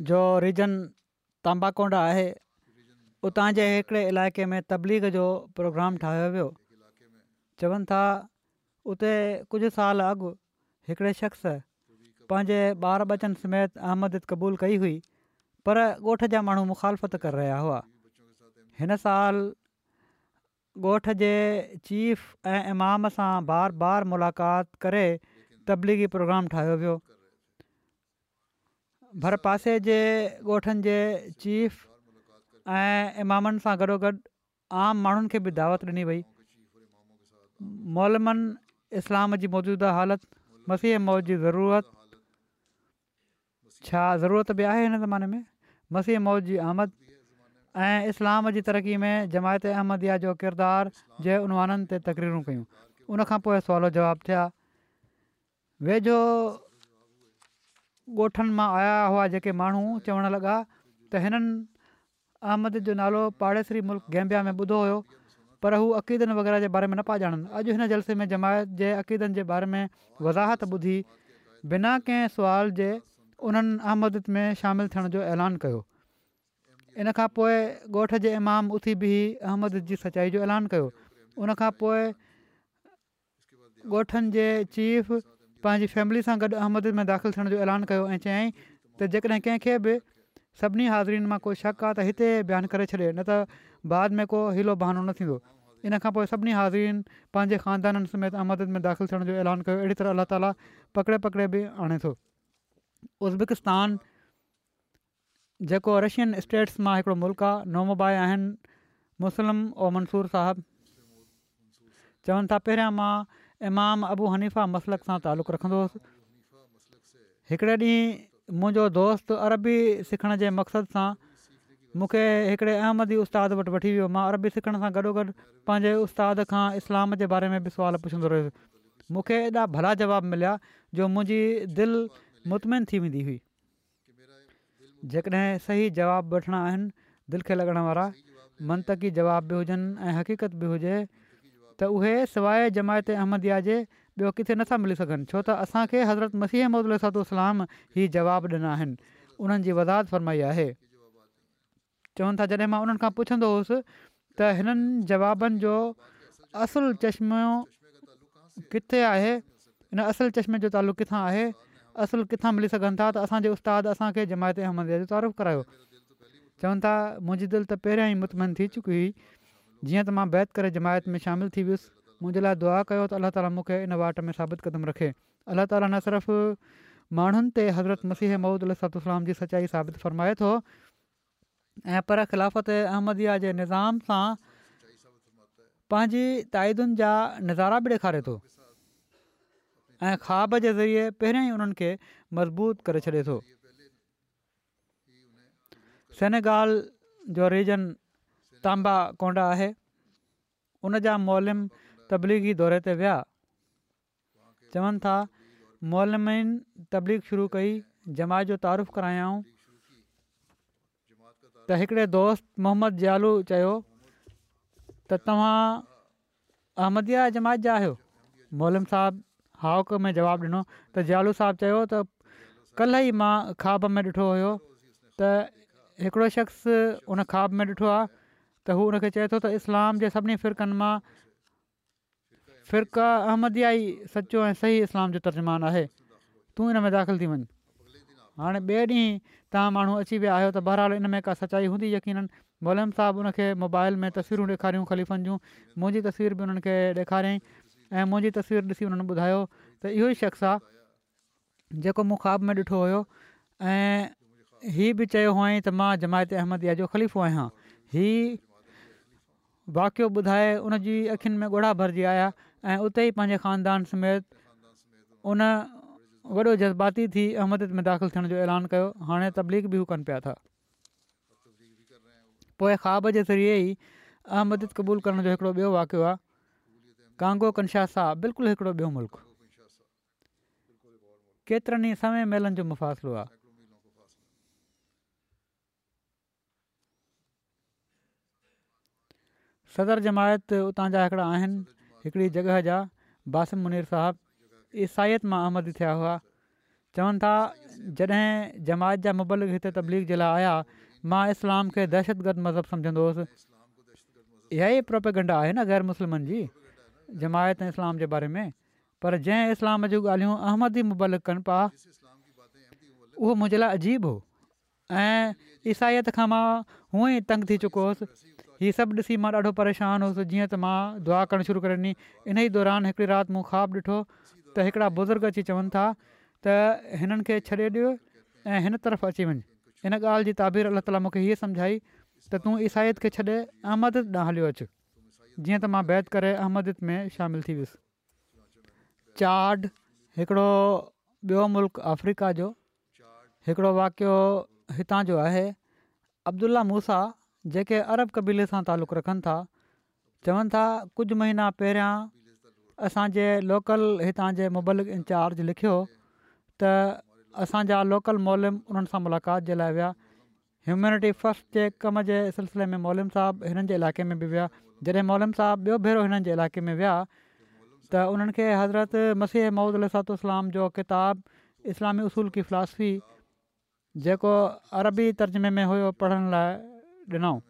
जो रीजन तांबाकोंड आहे उतां जे हिकिड़े इलाइक़े में तबलीग जो प्रोग्राम ठाहियो वियो चवनि था उते कुझु साल अॻु हिकिड़े शख़्स पंहिंजे ॿार बचनि समेत अहमद क़बूल कई हुई पर ॻोठ जा माण्हू मुखालफ़त करे रहिया हुआ हिन साल ॻोठ जे चीफ ऐं इमाम सां बार बार मुलाक़ात करे तबलीगी प्रोग्राम ठाहियो वियो भर पासे जे ॻोठनि जे चीफ ऐं इमामनि सां गॾोगॾु आम माण्हुनि खे बि दावत ॾिनी वई मोलमनि इस्लाम जी मौजूदा हालति मसीह मौज जी ज़रूरत छा ज़रूरत बि आहे हिन ज़माने में मसीह मौज जी आमद ऐं इस्लाम जी तरक़ी में जमायत अहमदिया जो किरदारु जे उनवाननि ते तकरीरूं कयूं उनखां पोइ सुवाल जवाबु थिया वेझो ॻोठनि मां आया हुआ जेके माण्हू चवणु लॻा त हिननि अहमद जो नालो पाड़ेसरी मुल्क गैम्बिया में ॿुधो हुयो पर हू अक़ीदनि वग़ैरह जे बारे में न पिया ॼाणनि अॼु हिन जलसे में जमायत जे अक़ीदनि जे बारे में वज़ाहत ॿुधी बिना कंहिं सुवाल जे उन्हनि अहमद में शामिलु थियण जो ऐलान कयो इन खां पोइ ॻोठ जे इमाम उथी बिही अहमद जी सचाई जो ऐलान कयो उनखां पोइ ॻोठनि चीफ पंहिंजी फैमिली सां गॾु अहमद में दाख़िलु थियण जो ऐलान कयो ऐं चयाईं त जेकॾहिं कंहिंखे बि सभिनी हाज़िरीनि मां कोई शक आहे त हिते बयानु करे छॾे न त बाद में को हिलो बहानो न थींदो इन खां पोइ सभिनी हाज़िरीनि पंहिंजे ख़ानदाननि समेत अहमद में दाख़िलु थियण जो ऐलान कयो अहिड़ी तरह अलाह ताला पकिड़े पकिड़े बि आणे थो उज़्बेकिस्तान जेको रशियन स्टेट्स मां हिकिड़ो मुल्क आहे नॉमबाए आहिनि मुस्लिम ओ मंसूर साहबु चवनि था पहिरियां मां इमाम अबू हनीफ़ा मसलक सां तालुक़ु रखंदो हुयुसि हिकिड़े ॾींहुं मुंहिंजो दोस्त अरबी सिखण जे मक़सद सां मूंखे हिकिड़े अहमदी उस्ताद वटि वठी वियो मां अरबी सिखण सां गॾोगॾु पंहिंजे उस्ताद खां इस्लाम जे बारे में बि सुवाल पुछंदो हुयुसि मूंखे एॾा भला जवाब मिलिया जो मुंहिंजी दिलि मुतमिन थी वेंदी हुई जेकॾहिं सही जवाबु वठिणा आहिनि दिलि खे लॻण वारा जवाब बि हुजनि ऐं हक़ीक़त बि हुजे त उहे सवाइ जमायत अहमदिया जे ॿियो किथे नथा मिली सघनि छो त असांखे हज़रत मसीह अहमद अलाम ई जवाबु ॾिना आहिनि उन्हनि जी वज़ाद फरमाई आहे चवनि था जॾहिं मां उन्हनि खां पुछंदो हुउसि त हिननि जवाबनि जो असुलु चश्मो किथे आहे हिन असुल चश्मे जो तालुक़ु किथां आहे असुलु किथां मिली सघनि था त असांजे उस्तादु असांखे जमायत अहमदिया जो तारीफ़ु करायो चवनि था मुंहिंजी दिलि त पहिरियां ई मुतमन थी चुकी हुई जीअं त मां बैत करे जमायत में शामिलु थी वियुसि मुंहिंजे लाइ दुआ कयो त अलाह ताला मूंखे इन वाट में साबित क़दमु रखे अलाह ताली न सिर्फ़ु माण्हुनि ते हज़रत मसीह महूदु अलसलाम जी सचाई साबित फरमाए थो ऐं पर ख़िलाफ़त अहमदिया जे निज़ाम सां पंहिंजी ताइदुनि जा नज़ारा बि ॾेखारे थो ऐं ख़्वाब जे ज़रिए पहिरियां ई उन्हनि खे मज़बूत करे छॾे थो सेनेगाल जो रीजन तांबा कोंड आहे उन जा मौलम तबलीगी दौरे ते विया चवनि था मौलमनि तबलीग शुरू कई जमाइत जो तारीफ़ु करायां त हिकिड़े दोस्त मोहम्मद जयालू चयो त तव्हां अहमदि जमायत जा आहियो मोलम साहिबु हाउक में जवाबु ॾिनो त जयालू साहिबु चयो त काल्ह ई मां ख्वाब में ॾिठो हुओ त हिकिड़ो शख़्स हुन ख्वाब में ॾिठो आहे त हू हुनखे चए थो त इस्लाम जे सभिनी फ़िरकनि मां फ़िरका अहमदिया ई सचो ऐं सही इस्लाम जो तर्जुमान आहे तूं हिन में दाख़िलु थी वञु हाणे ॿिए ॾींहुं तव्हां माण्हू अची विया आहियो त बहरहाल इन में का सचाई हूंदी यकीन मोलम साहिबु हुनखे मोबाइल में तस्वीरूं ॾेखारियूं ख़लीफ़नि जूं मुंहिंजी तस्वीर बि उन्हनि खे ॾेखारियईं ऐं मुंहिंजी तस्वीरु ॾिसी हुननि ॿुधायो त इहो ई शख़्स आहे जेको मूं ख़्वाब में ॾिठो हुयो ऐं हीअ बि चयो हुअईं त मां जमायत अहमदिया जो ख़लीफ़ो आहियां हीअ वाक़ियो ॿुधाए उन जी अखियुनि में ॻोढ़ा भरिजी आया ऐं उते ई पंहिंजे ख़ानदान समेत उन वॾो जज़्बाती थी अहमद में दाख़िलु थियण जो ऐलान कयो हाणे तबलीग बि हू कनि पिया था पोएं ख़्वाब जे ज़रिए ई अहमद क़बूल करण जो हिकिड़ो ॿियो वाक़ियो आहे कांगो कंशासा बिल्कुलु हिकिड़ो ॿियो मुल्क़ केतिरनि ई समय मेलनि जो मुफ़ासिलो आहे सदर जमायत उतां जा हिकिड़ा आहिनि हिकिड़ी जॻह जा बासिम मुनीर साहबु ईसाइत मां अहमद थिया हुआ चवनि था जॾहिं जमायत जा मुबलिक हिते तबलीग जे लाइ आया मां इस्लाम खे दहशतगर्द मज़हब समुझंदो हुयुसि इहा ई प्रोपेगेंडा आहे न ग़ैर मुस्लिमनि जी जमायत ऐं इस्लाम जे बारे में पर जंहिं इस्लाम जूं ॻाल्हियूं अहमदी मुबालिक कनि पिया उहो मुंहिंजे लाइ अजीब हो ऐं ईसाइत खां मां हुअं ई तंग थी चुको हुउसि हीअ सभु ॾिसी मां ॾाढो परेशानु हुयुसि जीअं त मां दुआ करणु शुरू करे ॾिनी इन ई दौरान हिकिड़ी राति मूं ख़्वाबु ॾिठो त हिकिड़ा बुज़ुर्ग अची चवनि था त हिननि खे छॾे ॾियो ऐं हिन तरफ़ अची वञु इन ॻाल्हि जी ताबीर अला ताला मूंखे हीअ समुझाई त तूं ईसाइत खे छॾे अहमद ॾांहुं हलियो अचु जीअं त मां बैत करे अहमद में शामिलु थी वियुसि चाड हिकिड़ो ॿियो मुल्क अफ्रीका जो हिकिड़ो वाकियो हितां जो आहे अब्दुल्ला मूसा जेके अरब कबीले सां तालुक़ु रखनि था चवनि था कुझु महीना पहिरियां असांजे लोकल हितां जे मुबलिक इंचार्ज लिखियो त असांजा लोकल मोलम उन्हनि सां मुलाक़ात जे लाइ विया ह्यूमेनिटी फस्ट जे कम जे सिलसिले में मोलम साहबु हिननि जे इलाइक़े में बि विया जॾहिं मोलम साहबु ॿियो भेरो हिननि जे इलाइक़े में विया त उन्हनि खे हज़रत मसीह महुूदिलातुस्लाम जो किताबु इस्लामी उसूल की फिलासफ़ी जेको अरबी तर्जुमे में हुयो पढ़ण लाइ ॾिनऊं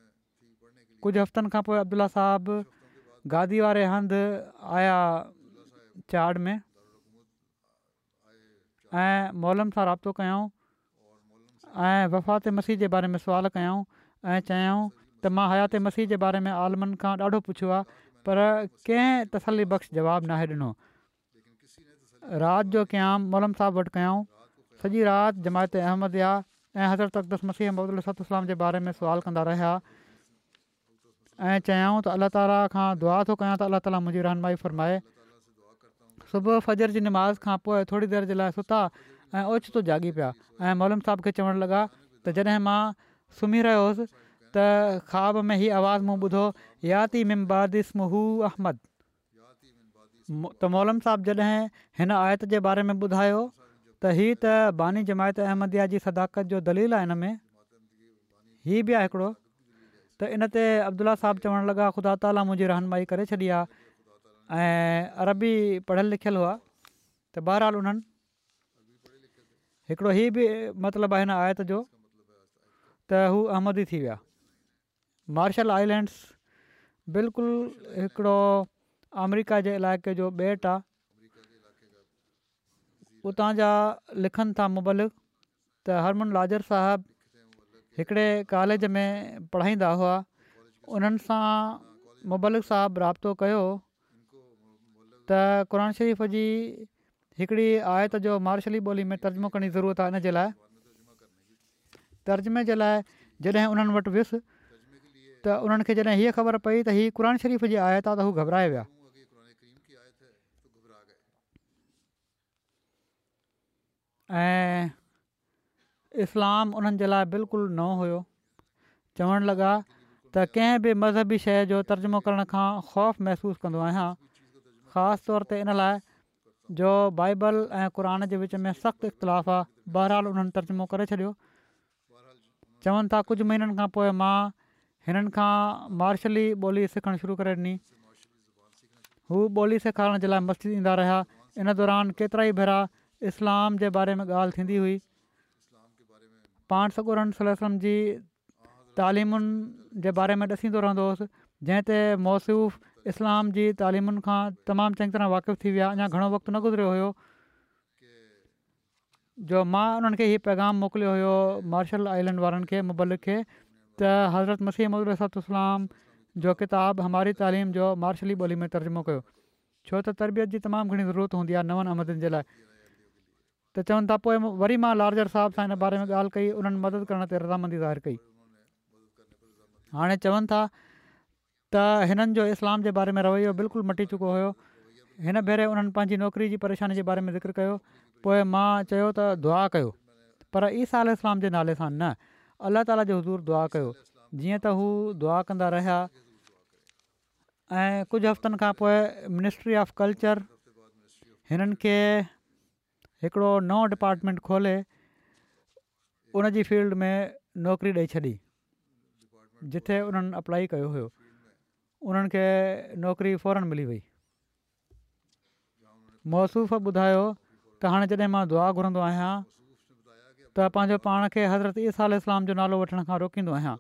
कुझु हफ़्तनि खां पोइ अब्दुला साहबु गादी वारे हंधि आया चाड़ में ऐं मोलम सां राब्तो कयूं ऐं वफ़ात मसीह जे बारे में सुवाल कयूं ऐं चयाऊं त मां हयात मसीह जे बारे में आलमनि खां ॾाढो पुछियो आहे पर कंहिं तसली बख़्श जवाबु नाहे ॾिनो राति जो क़याम मोलम साहिबु वटि कयऊं सॼी राति जमायत अहमद जा ऐं हज़रतस मसीह अहमद अलाम जे बारे में सुवालु कंदा रहिया ऐं चयाऊं त अल्ला ताला खां दुआ थो कयां त अल्ला ताला मुंहिंजी रहनमाई फ़रमाए सुबुह फजर जी निमाज़ खां पोइ थोरी देरि जे लाइ सुता ऐं ओचितो जाॻी पिया ऐं मोलम साहिब खे चवणु लॻा त जॾहिं मां सुम्ही रहियो हुउसि त ख़्वाब में हीउ आवाज़ु मूं ॿुधो याती मिमादिस्म हू अहमद त मौलम साहिबु जॾहिं हिन आयत जे बारे में ॿुधायो त हीअ त बानी जमायत अहमदि जी सदाकत जो दलील आहे हिन में हीअ बि आहे हिकिड़ो त इन ते अब्दुल्ला साहब चवणु लॻा ख़ुदा ताली मुंहिंजी रहनुमाई करे छॾी आहे ऐं अरबी पढ़ियल लिखियल हुआ त बहरहाल उन्हनि हिकिड़ो हीअ बि मतिलबु आहे हिन आयत जो त हू अहमदी थी विया मार्शल आइलैंड्स बिल्कुलु हिकिड़ो अमरिका जे इलाइक़े जो बेट आहे उतां जा लिखनि था मुबलिक त हरमन लाजर साहिबु हिकिड़े कॉलेज में पढ़ाईंदा हुआ उन्हनि सां मुबलिक साहबु राबितो कयो त शरीफ़ जी हिकिड़ी आयत जो मार्शली ॿोली में तर्जमो करण ज़रूरत आहे इन जे लाइ तर्जुमे जे लाइ जॾहिं उन्हनि वटि वियुसि त उन्हनि खे जॾहिं हीअ ख़बर पई त हीअ क़रानु शरीफ़ जी आयत आहे त हू ऐं इस्लाम उन्हनि जे लाइ बिल्कुलु नओं हुओ चवणु लॻा त कंहिं बि मज़हबी शइ जो तर्जुमो करण खां ख़ौफ़ महिसूसु कंदो आहियां ख़ासि तौर ते इन लाइ जो बाइबल ऐं क़ुर जे विच में सख़्तु इख़्तिलाफ़ु आहे बहरहाल उन्हनि तर्जुमो करे छॾियो चवनि था कुझु महीननि खां पोइ मां हिननि खां मार्शली ॿोली सिखणु शुरू करे ॾिनी हू ॿोली सेखारण जे लाइ मस्ती ईंदा रहिया इन दौरान केतिरा ई भेरा इस्लाम जे बारे में ॻाल्हि थींदी हुई पाण सकूर जी तालीमुनि जे बारे में ॾिसंदो रहंदो हुयुसि जंहिं ते मौसूफ़ इस्लाम जी तालीमुनि खां तमामु चङी तरह वाक़िफ़ु थी विया अञा घणो वक़्तु न गुज़रियो हुयो जो मां उन्हनि खे हीअ पैगाम मोकिलियो हुयो मार्शल आइलैंड वारनि खे मुबलिक खे त हज़रत मसीह महदूदु जो किताबु हमारी तालीम जो मार्शली ॿोली में तर्जुमो कयो छो त तरबियत जी तमामु घणी ज़रूरत हूंदी आहे नवनि आमदनि जे लाइ त चवनि था पोइ वरी मां लार्जर साहिब सां हिन बारे में ॻाल्हि कई उन्हनि मदद करण ते रज़ामंदी ज़ाहिर कई हाणे चवनि था त हिननि जो इस्लाम जे बारे में रवैयो बिल्कुलु मटी चुको हुयो हिन भेरे हुननि पंहिंजी नौकिरी जी परेशानी जे बारे में ज़िक्र कयो पोइ मां चयो त दुआ कयो पर ई साल इस्लाम जे नाले सां न अलाह ताला जो हज़ूर दुआ कयो जीअं त हू दुआ कंदा रहिया ऐं कुझु हफ़्तनि खां पोइ मिनिस्ट्री ऑफ कल्चर हिननि हिकिड़ो नओं डिपार्टमेंट खोले उन जी फील्ड में नौकिरी ॾेई छॾी जिथे उन्हनि अप्लाई कयो हुयो उन्हनि खे नौकिरी फौरन मिली वई मौसूफ़ ॿुधायो त हाणे जॾहिं मां दुआ घुरंदो आहियां त पंहिंजो पाण खे हज़रत ईसा इस्लाम जो नालो वठण खां रोकींदो आहियां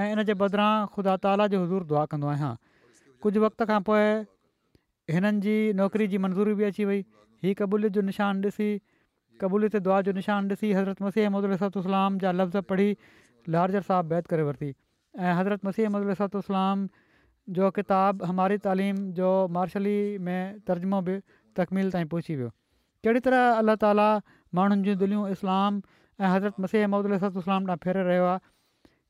ऐं इन जे बदिरां ख़ुदा ताला जी हज़ूर दुआ कंदो आहियां कुझु वक़्त खां पोइ हिननि जी नौकिरी जी मंज़ूरी बि अची वई हीअ क़बूलियत जो निशान ॾिसी क़बूलियत दुआ जो निशान السلام جا मसीह پڑھی لارجر صاحب पढ़ी کرے साहबु حضرت مسیح वरिती ऐं جو मसीह अहमदातातलाम जो جو हमारी तइलीम जो मार्शली में तर्जुमो बि तकमील ताईं पहुची वियो कहिड़ी तरह अल्ला ताली माण्हुनि जूं दिलियूं इस्लाम ऐं हज़रत मसीह अहमदातात फेरे रहियो आहे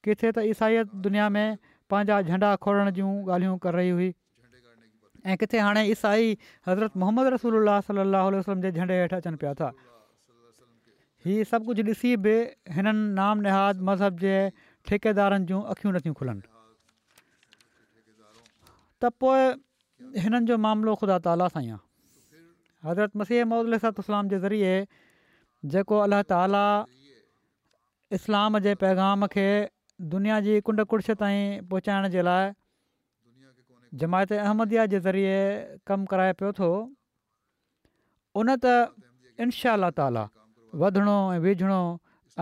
किथे त ईसाईत दुनिया में पंहिंजा झंडा खोलण जूं ॻाल्हियूं कर रही हुई ऐं किथे हाणे ईसाई हज़रत मोहम्मद रसूल अलाह सलाहु वलम जे झंडे हेठि अचनि पिया था इहे सभु कुझु ॾिसी बि हिननि नाम निहाद मज़हब जे ठेकेदारनि जूं अखियूं नथियूं खुलनि त पोइ हिननि जो मामिलो ख़ुदा ताला सां ई आहे हज़रत मसीह मोहदलाम जे ज़रिए जेको अलाह ताला इस्लाम जे पैगाम खे दुनिया जी कुंड कुर्श ताईं पहुचाइण जे लाइ जमायत अहमदिया जे ज़रिए कमु कराए पियो थो उन त इनशा अलाह ताला वधणो ऐं विझणो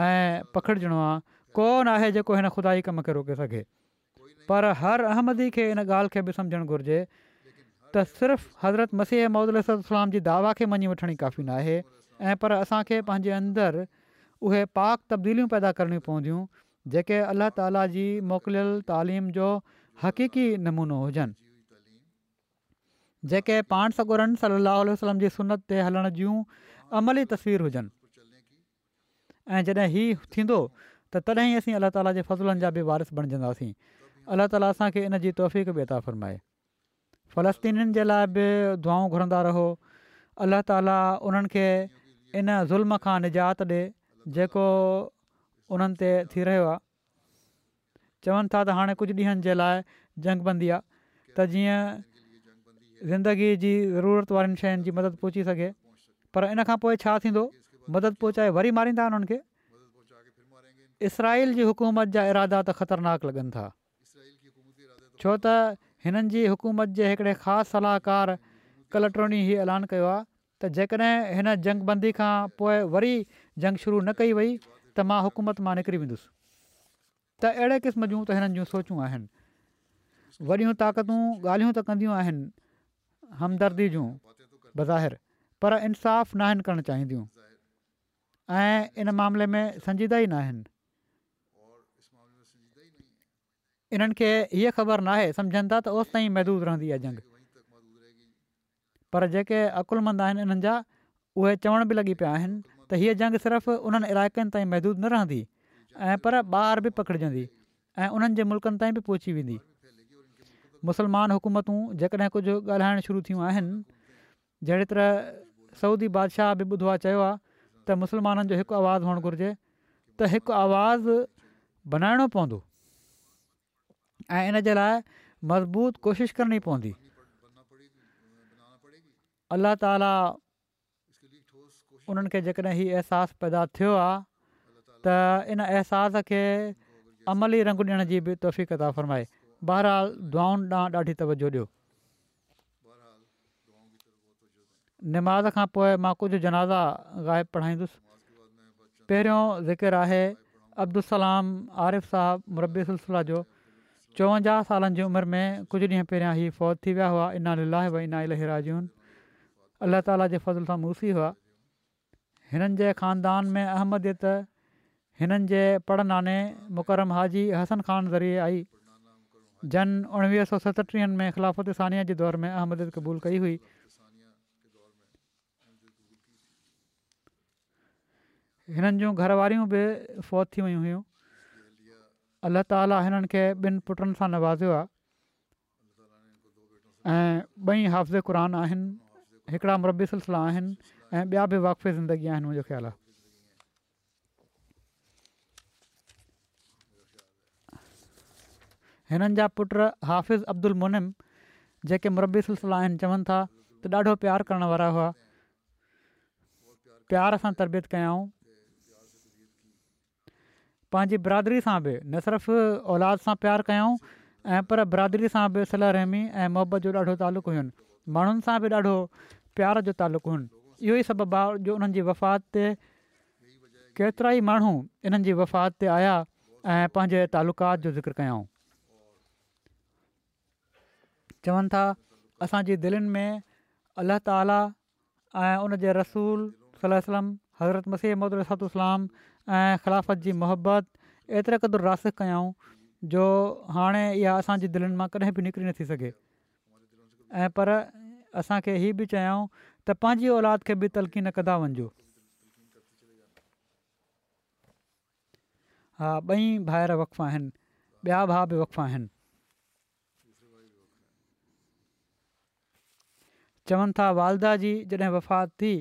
ऐं पखिड़िजणो आहे कोन आहे जेको हिन खुदा ई खे रोके सघे पर हर अहमदी खे इन ॻाल्हि खे बि सम्झणु घुरिजे त सिर्फ़ु हज़रत मसीह मोहदलाम जी दावा खे मञी वठिणी काफ़ी न आहे ऐं पर असांखे पंहिंजे अंदरि उहे पाक तब्दीलियूं पैदा करणियूं पवंदियूं जेके अलाह ताला जी मोकिलियल तइलीम जो हक़ीक़ी नमूनो हुजनि जेके पाण सगुरनि सलाहु वसलम जी सुनत ते हलण जूं अमली तस्वीर हुजनि ऐं जॾहिं हीउ थींदो त तॾहिं ई असीं अलाह ताला जे फ़ज़लनि जा बि वारिस बणिजंदासीं अलाह ताली असांखे इन जी तौफ़ बि अता फ़रमाए फ़लस्तीनीनि जे लाइ बि दुआऊं घुरंदा रहो अलाह ताला उन्हनि खे इन ज़ुल्म खां निजात ॾिए जेको उन्हनि ते थी रहियो आहे चवनि था त हाणे कुझु ॾींहनि जे लाइ जंग बंदी आहे त जीअं ज़िंदगीअ जी ज़रूरत वारनि शयुनि जी मदद पहुची सघे पर इन खां पोइ छा थींदो मदद पहुचाए वरी मारींदा उन्हनि खे इसराइल जी हुकूमत जा इरादा त ख़तरनाक लॻनि था छो त हिननि जी हुकूमत जे हिकिड़े ख़ासि सलाहकार कल्ट्रोनी हीउ ऐलान कयो आहे त जेकॾहिं हिन जंग बंदी खां पोइ वरी जंग शुरू न कई वई त मां हुकूमत मां निकिरी वेंदुसि त अहिड़े क़िस्म जूं त हिननि जूं सोचूं आहिनि वॾियूं ताक़तूं ॻाल्हियूं त कंदियूं आहिनि हमदर्दी जूं बज़ाहिर पर इंसाफ़ु न आहिनि करणु चाहींदियूं ऐं इन मामले में संजीदा ई न आहिनि इन्हनि खे हीअ ख़बर नाहे सम्झनि था त ओसि ताईं महदूदु रहंदी जंग पर जेके अकुलमंद आहिनि इन्हनि जा उहे चवण बि लॻी पिया आहिनि त हीअ जंग सिर्फ़ु उन्हनि इलाइक़नि ताईं न रहंदी ऐं पर ॿाहिरि बि पकिड़िजंदी ऐं उन्हनि जे मुल्कनि ताईं बि पहुची वेंदी मुस्लमान हुकूमतूं जेकॾहिं कुझु ॻाल्हाइणु शुरू थियूं आहिनि जहिड़ी तरह सऊदी बादशाह बि ॿुधो आहे चयो आहे त मुसलमाननि जो हिकु आवाज़ु हुअणु घुरिजे त हिकु आवाज़ु बनाइणो पवंदो ऐं इन जे लाइ मज़बूत कोशिशि करणी पवंदी अल्लाह ताला उन्हनि खे जेकॾहिं हीउ अहसासु पैदा थियो त इन अहसास खे अमली रंगु ॾियण जी बि तोफ़ीक़ता फ़रमाए बहरहाल दुआनि ॾांहुं ॾाढी तवजो ॾियो निमाज़ खां पोइ मां कुझु जनाज़ा ग़ाइबु पढ़ाईंदुसि पहिरियों ज़िकर आहे अब्दुल आरिफ़ साहब मुरबी सिलसिला जो चोवंजाह सालनि जी उमिरि में कुझु ॾींहं पहिरियां हीअ फ़ौज थी विया हुआ इना लाहे भई इना इलराजून अलाह ताला जे फज़ल सां मूसी हुआ हिननि जे ख़ानदान में अहमदियत हिननि जे पड़नाने मुकरम हाजी हसन ख़ान ज़रिए आई जन उणिवीह सौ सतटीह में ख़िलाफ़त सानिया जे दौर में अहमद क़बूल कई हुई हिननि जूं घरवारियूं बि फौत थी वियूं हुयूं अल्ला ताली हिननि खे ॿिनि पुटनि सां नवाज़ियो आहे ऐं ॿई क़ुर आहिनि हिकिड़ा मुरबी सिलसिला आहिनि ऐं ॿिया बि वाक़फ़ी ज़िंदगी आहिनि मुंहिंजो ख़्यालु आहे हिननि जा पुट हाफ़िज़ अब्दुल मुनिम जेके मुरबी सिलसिला आहिनि चवनि था त ॾाढो प्यारु करण वारा हुआ प्यार सां तरबियत कयाऊं पंहिंजी बिरादरी सां बि न सिर्फ़ु औलाद सां प्यारु कयाऊं ऐं पर बिरादरी सां बि सलाह रहमी ऐं मुहबत जो ॾाढो तालुक़ु हुयो माण्हुनि सां बि ॾाढो प्यार जो तालुक़ु हुयुनि इहो ई सभु भाउ जो उन्हनि जी वफ़ात ते केतिरा ई माण्हू जी वफ़ात ते आया ऐं पंहिंजे जो ज़िक्र कयाऊं चवनि था असांजी दिलनि में अल्ला ताला ऐं उन जे रसूल सलम हज़रत मसीह महम्मदातलाम ऐं ख़िलाफ़त जी मुहबत एतिरे क़दुरु रास कयऊं जो हाणे इहा असांजी दिलनि मां कॾहिं बि निकिरी नथी सघे ऐं पर असांखे हीअ बि चयूं त पंहिंजी औलाद खे बि तलक़ी न कंदा वञिजो हा ॿई भाइर वफ़ा आहिनि ॿिया भा बि वक़फ़ा आहिनि चवनि था वालदा जी जॾहिं वफ़ात थी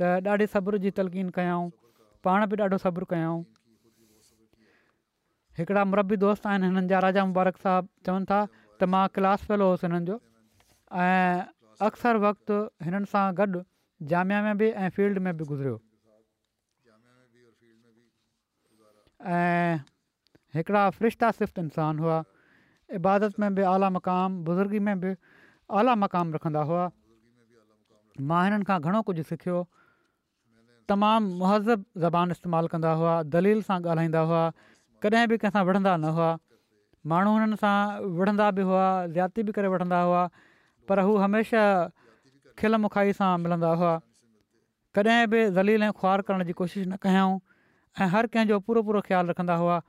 त ॾाढी सब्र जी तलक़ीन कयाऊं पाण बि ॾाढो सब्रु कयऊं हिकिड़ा मरबी दोस्त आहिनि हिननि जा राजा मुबारक साहबु चवनि था त मां क्लास फेलो हुउसि हिननि जो ऐं अक्सर वक़्तु हिननि सां गॾु जामिया में बि ऐं फील्ड में बि गुज़रियो ऐं हिकिड़ा फ़रिश्ता सिफ़्त इंसान हुआ इबादत में बि आला मक़ाम बुज़ुर्गी में बि आला मक़ाम रखंदा हुआ मां हिननि खां घणो कुझु सिखियो तमामु महज़बु ज़बान इस्तेमालु कंदा हुआ दलील सां ॻाल्हाईंदा हुआ कॾहिं बि कंहिंसां विढ़ंदा न हुआ माण्हू हिननि सां विढ़ंदा बि हुआ ज्याती बि करे वढंदा हुआ पर हू हमेशह खिल मुखाई सां मिलंदा हुआ कॾहिं बि दलील ऐं ख़ुआर करण जी कोशिशि न कयाऊं ऐं हर कंहिंजो पूरो पूरो ख़्यालु रखंदा हुआ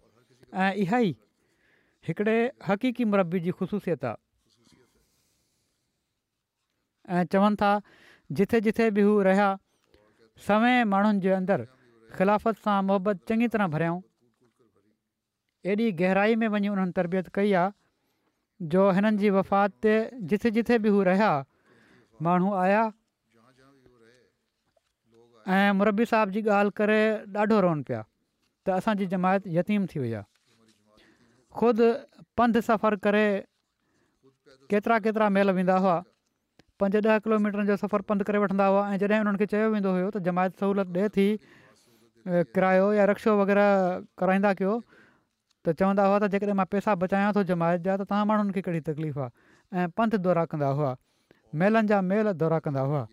ऐं इहा ई हिकिड़े हक़ीक़ी मुरबी जी ख़ुशूसियत आहे ऐं चवनि था जिथे जिथे बि हू रहिया सवें माण्हुनि जे अंदरु ख़िलाफ़त सां मुहबत चङी तरह भरियाऊं एॾी गहराई में वञी उन्हनि तरबियत कई आहे जो हिननि जी वफ़ात ते जिथे जिथे बि हू रहिया माण्हू आया ऐं मरबी साहब जी ॻाल्हि करे ॾाढो रोअनि पिया त असांजी जमायत यतीम थी वई आहे ख़ुदि पंधु सफ़र करे केतिरा केतिरा मेल वेंदा हुआ पंज ॾह किलोमीटरनि जो सफ़रु पंधु करे वठंदा हुआ ऐं जॾहिं हुननि खे चयो वेंदो हुओ त जमायत सहूलियत ॾिए थी किरायो या रक्षो वग़ैरह कराईंदा कयो त चवंदा हुआ त जेकॾहिं मां पैसा बचायां थो जमायत जा त तव्हां माण्हुनि खे कहिड़ी तकलीफ़ आहे ऐं पंथ दौरा कंदा हुआ मेलनि जा मेल दौरा कंदा हुआ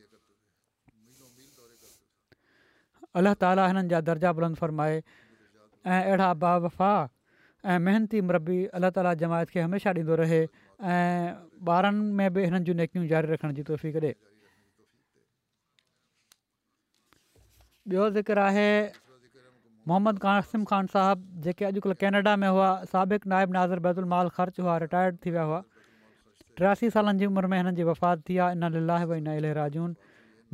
अलाह ताला हिननि जा दर्जा बुलंद फ़रमाए ऐं अहिड़ा बा वफ़ा ऐं मेहनती मरबी अलाह ताला जमायत खे हमेशह ॾींदो रहे ऐं ॿारनि में बि हिननि जूं नेकियूं जारी रखण जी तोफ़ी करे ॿियो ज़िक्र आहे मोहम्मद क़ासिम ख़ान साहिबु जेके अॼुकल्ह कैनेडा में हुआ साबिक़ु नाइब नाज़र बैतु उलमाल ख़र्च हुआ रिटायर्ड थी विया हुआ टियासी सालनि जी उमिरि में हिननि जी वफ़ात थी आहे इन लीलाहब न इलेराजून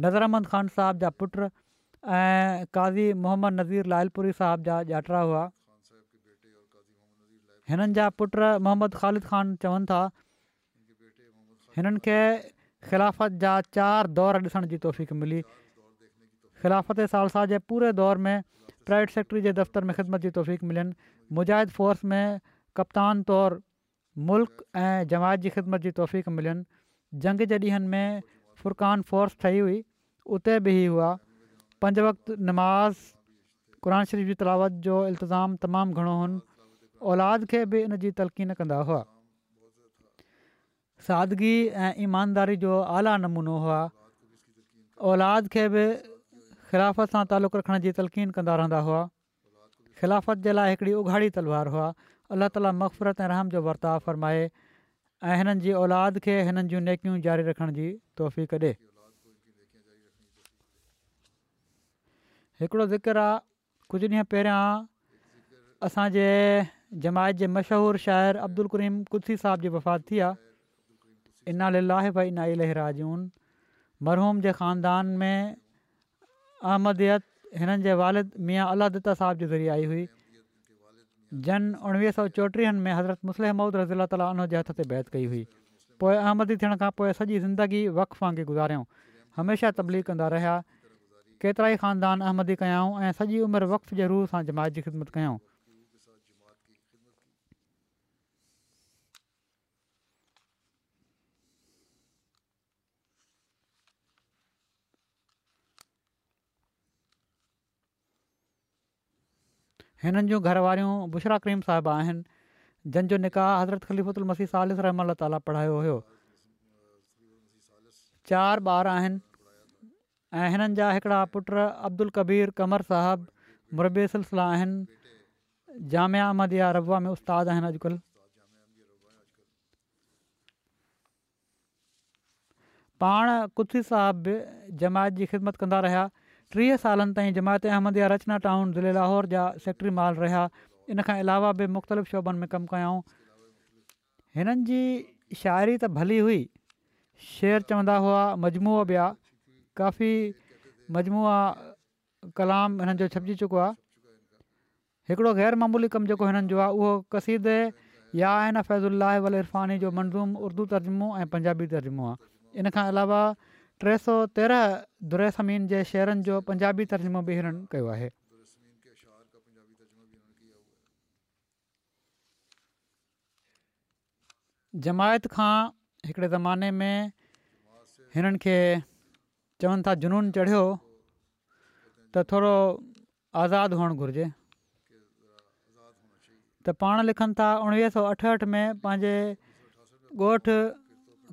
नज़र अहमद ख़ान साहिब जा पुटु ऐं काज़ी मोहम्मद नज़ीर लालपुरी साहिब जा ॼाटा हुआ हिननि जा पुट मोहम्मद ख़ालिद ख़ान चवनि था हिननि खे ख़िलाफ़त जा चारि दौर ॾिसण जी तौफ़ीक़ मिली ख़िलाफ़त सालसा जे पूरे दौर में प्राइवेट सेक्टरी जे दफ़्तर में ख़िदमत जी तौफ़ीक़ मिलनि मुजाहिद फोर्स में कप्तान तौरु मुल्क़ ऐं जमायत जी ख़िदमत जी तौफ़ीक़ मिलनि जंग जे ॾींहंनि में फ़ुरक़ान फोर्स ठही हुई उते बि हुआ पंज वक़्ति नमाज़ क़ुर शरीफ़ जी तलावत जो इल्तिज़ाम तमामु घणो हु औलाद खे बि इन जी तलक़ीन कंदा हुआ सादगी ऐं ईमानदारी जो आला नमूनो हुआ औलाद खे बि ख़िलाफ़त सां तालुक़ु रखण जी तलक़ीन कंदा रहंदा हुआ ख़िलाफ़त जे लाइ हिकिड़ी उघाड़ी तलवार हुआ अलाह ताली मफ़रत ऐं रहम जो वर्ताव फ़रमाए ऐं हिननि जी औलाद खे हिननि जूं नेकियूं जारी रखण जी तोहफ़ी कढे हिकिड़ो ज़िक्र आहे कुझु ॾींहं पहिरियां असांजे जमायत जे मशहूरु शाइरु अब्दुल करीम कुती साहिब जी वफ़ात थी आहे इनाल लाह इना इलराजून मरहूम जे ख़ानदान में अहमदियत हिननि जे वालिद मियाँ अलाह दत्ता साहिब जे ज़रिए आई हुई जन उणिवीह सौ चोटीहनि में हज़रत मुसलिह मौद रज़ीला ताली उन जे हथ ते बैत कई हुई पोइ अहमदी थियण खां पोइ सॼी ज़िंदगी वक़्तगु गुज़ारियऊं हमेशह तबलीग कंदा रहिया केतिरा ई ख़ानदान अहमदी कयाऊं ऐं सॼी उमिरि वक़्तफ़ जे रूह सां जमायत जी ख़िदमत कयूं हिननि जूं घर वारियूं बुश्रा करीम साहिब आहिनि जंहिंजो निकाह हज़रत ख़लीफ़ुत उल मसीस आल रहम पढ़ायो हुयो चारि ॿार आहिनि ऐं हिननि जा हिकिड़ा पुट अब्दुल कबीर कमर साहिबु मुरबी सिलसला आहिनि जामिया अहमद रबा में उस्ताद आहिनि अॼुकल्ह पाण कुती साहिब जमायत जी ख़िदमत कंदा रहिया टीह सालनि ताईं जमायत अहमद या रचना टाउन ज़िले लाहौर जा सेक्ट्री माल रहिया इन खां अलावा बि मुख़्तलिफ़ शोभनि में कमु कयाऊं हिननि जी शाइरी त भली हुई शेर चवंदा हुआ मजमू बि आहे काफ़ी मजमू कलाम हिननि जो छपिजी चुको आहे हिकिड़ो ग़ैरमूली कमु जेको हिननि जो आहे उहो कसीदे या आहे न फैज़ु वल इरफ़ानी जो मंज़ूम उर्दू तर्जुमो ऐं पंजाबी तर्जुमो आहे इन खां अलावा टे सौ तेरहं दुरेसमीन जे शहरनि जो पंजाबी तर्जुमो बि हिननि कयो आहे जमायत खां हिकिड़े ज़माने में हिननि खे चवनि था जुनून चढ़ियो त थोरो आज़ादु हुअणु घुरिजे त पाण लिखनि था उणिवीह सौ अठहठि में पंहिंजे ॻोठु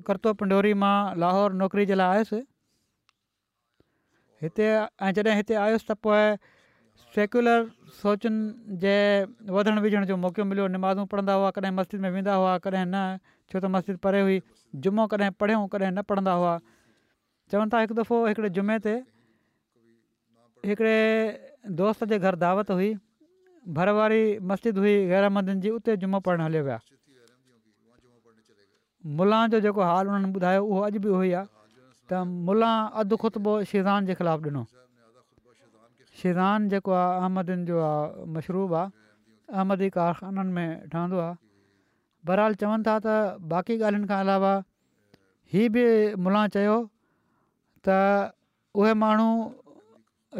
कर्तूब पिंढोरी मां लाहौर नौकिरी जे लाइ आयुसि हिते ऐं जॾहिं हिते आयुसि त पोइ सेक्युलर सोचुनि जे वधण विझण जो मौको मिलियो निमाज़ूं पढ़ंदा हुआ कॾहिं मस्जिद में वेंदा हुआ कॾहिं न छो त मस्जिद परे हुई जुमो कॾहिं पढ़ियूं कॾहिं न पढ़ंदा हुआ चवनि था हिकु दफ़ो हिकिड़े जुमे ते हिकिड़े दोस्त जे घरु दावत हुई भरवारी मस्जिद हुई गैरामंद जी उते जुमो पढ़णु विया मुला जो जेको हाल उन्हनि ॿुधायो उहो अॼु बि उहो ई आहे त मुला अधु ख़ुतबो शेज़ान जे ख़िलाफ़ु ॾिनो शेज़ान जेको आहे अहमदिन जो आहे मशरूब आहे अहमदी कारखाननि में ठहंदो आहे बहरहाल चवनि था त बाक़ी ॻाल्हियुनि खां अलावा हीअ बि मुलान चयो त उहे माण्हू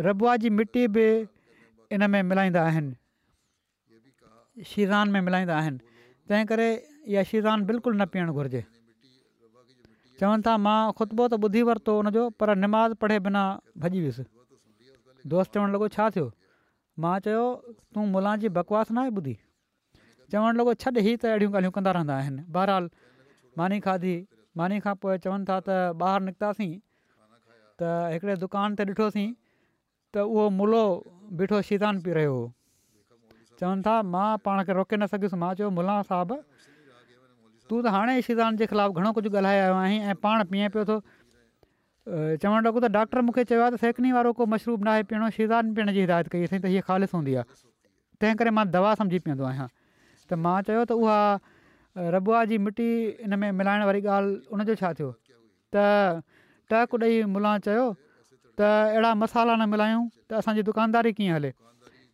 रबुआ जी मिटी बि इन में मिलाईंदा आहिनि में मिलाईंदा आहिनि इहा शीज़ान बिल्कुलु न पीअणु घुरिजे चवनि था मां ख़ुतबो त ॿुधी वरितो हुनजो पर निमाज़ पढ़े बिना भॼी वियुसि दोस्त चवणु लॻो छा थियो मां चयो तूं मुला जी बकवास नाहे ॿुधी चवणु लॻो छॾ ही त अहिड़ियूं ॻाल्हियूं कंदा रहंदा आहिनि बहरहाल मानी खाधी मानी खां पोइ चवनि था त ॿाहिरि निकितासीं त हिकिड़े दुकान ते ॾिठोसीं त उहो मुलो बीठो शीज़ान पी रहियो हुओ चवनि था मां पाण खे रोके न सघियुसि मां चयो मुलान साहबु तूं त हाणे शीज़ान जे ख़िलाफ़ु घणो कुझु ॻाल्हाए आयो आहीं ऐं पाण पीअं पियो थो चवणु लॻो त डॉक्टर मूंखे चयो आहे त सेकड़ी वारो को मशरूब नाहे पीअण शीज़ान पीअण जी हिदायत कईसीं त हीअ ख़ालिसु हूंदी आहे तंहिं करे मां दवा सम्झी पीअंदो आहियां त मां चयो त उहा रबुआ जी मिटी इन में मिलाइण वारी ॻाल्हि उनजो छा थियो त टहक ॾेई मुला चयो त अहिड़ा मसाला न मिलायूं त असांजी दुकानदारी कीअं हले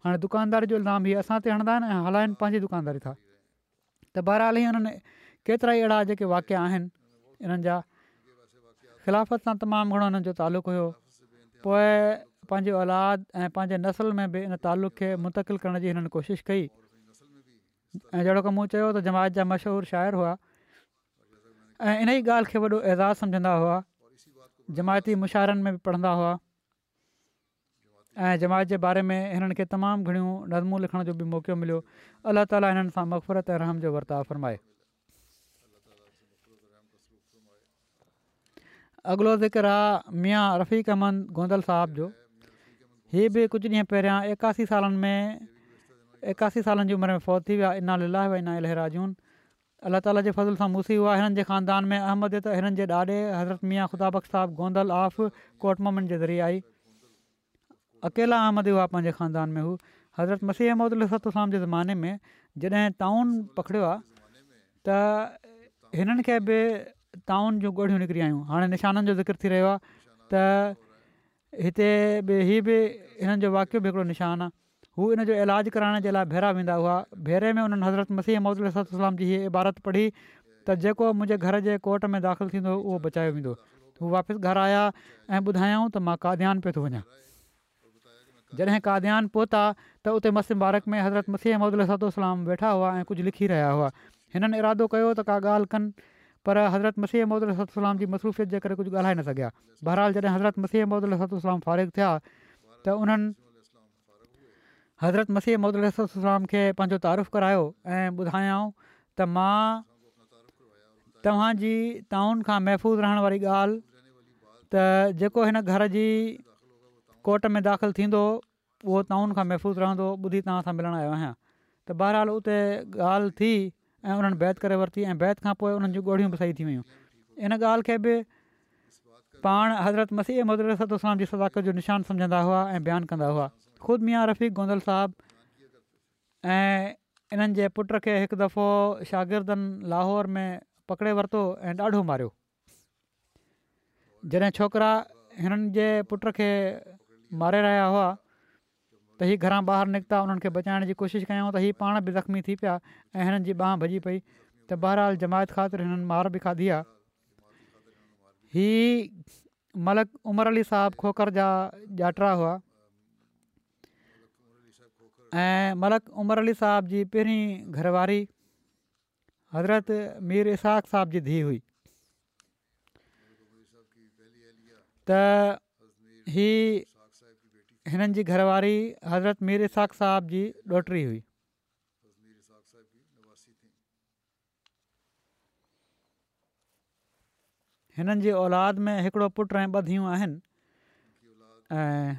हाणे दुकानदारी जो इल्ज़ाम हीउ असां ते हणंदा आहिनि ऐं हलाइनि पंहिंजी दुकानदारी था त बहरहाल ई केतिरा ई अहिड़ा जेके वाकिया आहिनि इन्हनि जा ख़िलाफ़त सां तमामु घणो हिननि जो तालुक़ु हुओ पोइ पंहिंजी औलाद ऐं पंहिंजे नसल में बि इन तालुक़ खे मुंतक़िल करण जी हिननि कोशिशि कई ऐं जहिड़ो की मूं चयो त जमायत जा मशहूरु शाइर हुआ ऐं इन ई ॻाल्हि खे वॾो एज़ाज़ सम्झंदा हुआ जमायती मुशारनि में बि पढ़ंदा हुआ ऐं जमायत जे बारे में हिननि खे तमामु घणियूं नज़मूं लिखण जो बि मौक़ो मिलियो अलाह ताली हिननि सां मक़फ़रत रहम जो वर्ताव फ़रमाए अॻिलो ज़िक्र आहे मियां रफ़ीक अहमद गोंदल साहब जो हीअ बि कुझु ॾींहं पहिरियां एकासी सालनि में एकासी सालनि जी उमिरि में फ़ौत थी वियो आहे इना लीलाह इना लहराजून अलाह ताला जे फज़ल सां मुसी हुआ हिननि जे ख़ानदान में अहमद त हिननि जे ॾाॾे हज़रत मियां ख़ुदाबक साहिबु गोधल आफ़ कोटमन जे ज़रिए आई अकेला अहमद हुआ पंहिंजे ख़ानदान में हू हज़रत मसीह अहमद अलाम जे ज़माने में जॾहिं टाउन पकड़ियो आहे त हिननि खे बि टाउन जूं ॻोठियूं निकिरी आहियूं हाणे निशाननि जो ज़िक्र थी रहियो आहे त हिते बि बि हिननि जो वाक़ियो बि हिकिड़ो निशान आहे हू इन जो इलाजु कराइण जे लाइ भेरा वेंदा हुआ भेरे में हुननि हज़रत मसीह महमदातो जी हीअ इबारत पढ़ी त जेको मुंहिंजे घर जे कोर्ट में दाख़िलु थींदो उहो बचायो वेंदो हू वापसि घर आया ऐं ॿुधायऊं त मां काद्यान पियो थो वञा जॾहिं काद्यान पहुता त उते मस मुबारक में हज़रत मसीह महमदातो सलाम वेठा हुआ ऐं कुझु लिखी रहिया हुआ हिननि इरादो कयो त का ॻाल्हि कनि पर हज़रत मसीह महोद रसोतो सलाम जी मसरूफ़त जे करे कुझु ॻाल्हाए न सघिया बहराल जॾहिं हज़रत मसीह महदु लहो सलाम फ़ारग़ थिया त उन्हनि हज़रत मसीह महदल सलाम खे पंहिंजो तारीफ़ु करायो ऐं ॿुधायऊं त मां तव्हांजी खां महफ़ूज़ रहण वारी ॻाल्हि त जेको हिन घर जी कोट में दाख़िल थींदो उहो टाउन खां महफ़ूज़ रहंदो ॿुधी तव्हां सां मिलणु आयो आहियां त उते ॻाल्हि थी ऐं उन्हनि बैत करे वरिती ऐं बैत खां पोइ उन्हनि जी ॻोढ़ियूं बि सही थी वियूं इन ॻाल्हि खे बि पाण हज़रत मसीह ऐं मदर सताम जी सज़ाक जो निशान सम्झंदा हुआ ऐं बयानु कंदा हुआ ख़ुदि मियाँ रफ़ीक गोंदल साहबु ऐं इन्हनि जे पुट खे हिकु दफ़ो शागिर्दन लाहौर में पकिड़े वरितो ऐं ॾाढो मारियो जॾहिं छोकिरा हिननि जे पुट खे मारे रहिया हुआ त हीअ घरां ॿाहिरि निकिता हुननि खे बचाइण जी कोशिशि कयूं त हीअ पाण बि ज़ख़्मी थी पिया ऐं हिननि जी बांह भॼी पई त बहरहाल जमायत ख़ातिर हिननि मार बि खाधी आहे हीअ मलक उमर अली साहबु खोकर जा ॼाटरा हुआ ऐं मलक उमर अली साहिब जी पहिरीं घरवारी हज़रत मीर इसाक़ साहब जी धीउ हुई त हीअ हिननि जी घरवारी हज़रत मीर एसाख़ साहब जी डॉटरी हुई हिननि जी औलाद में हिकिड़ो पुट ऐं ॿ धीअ आहिनि ऐं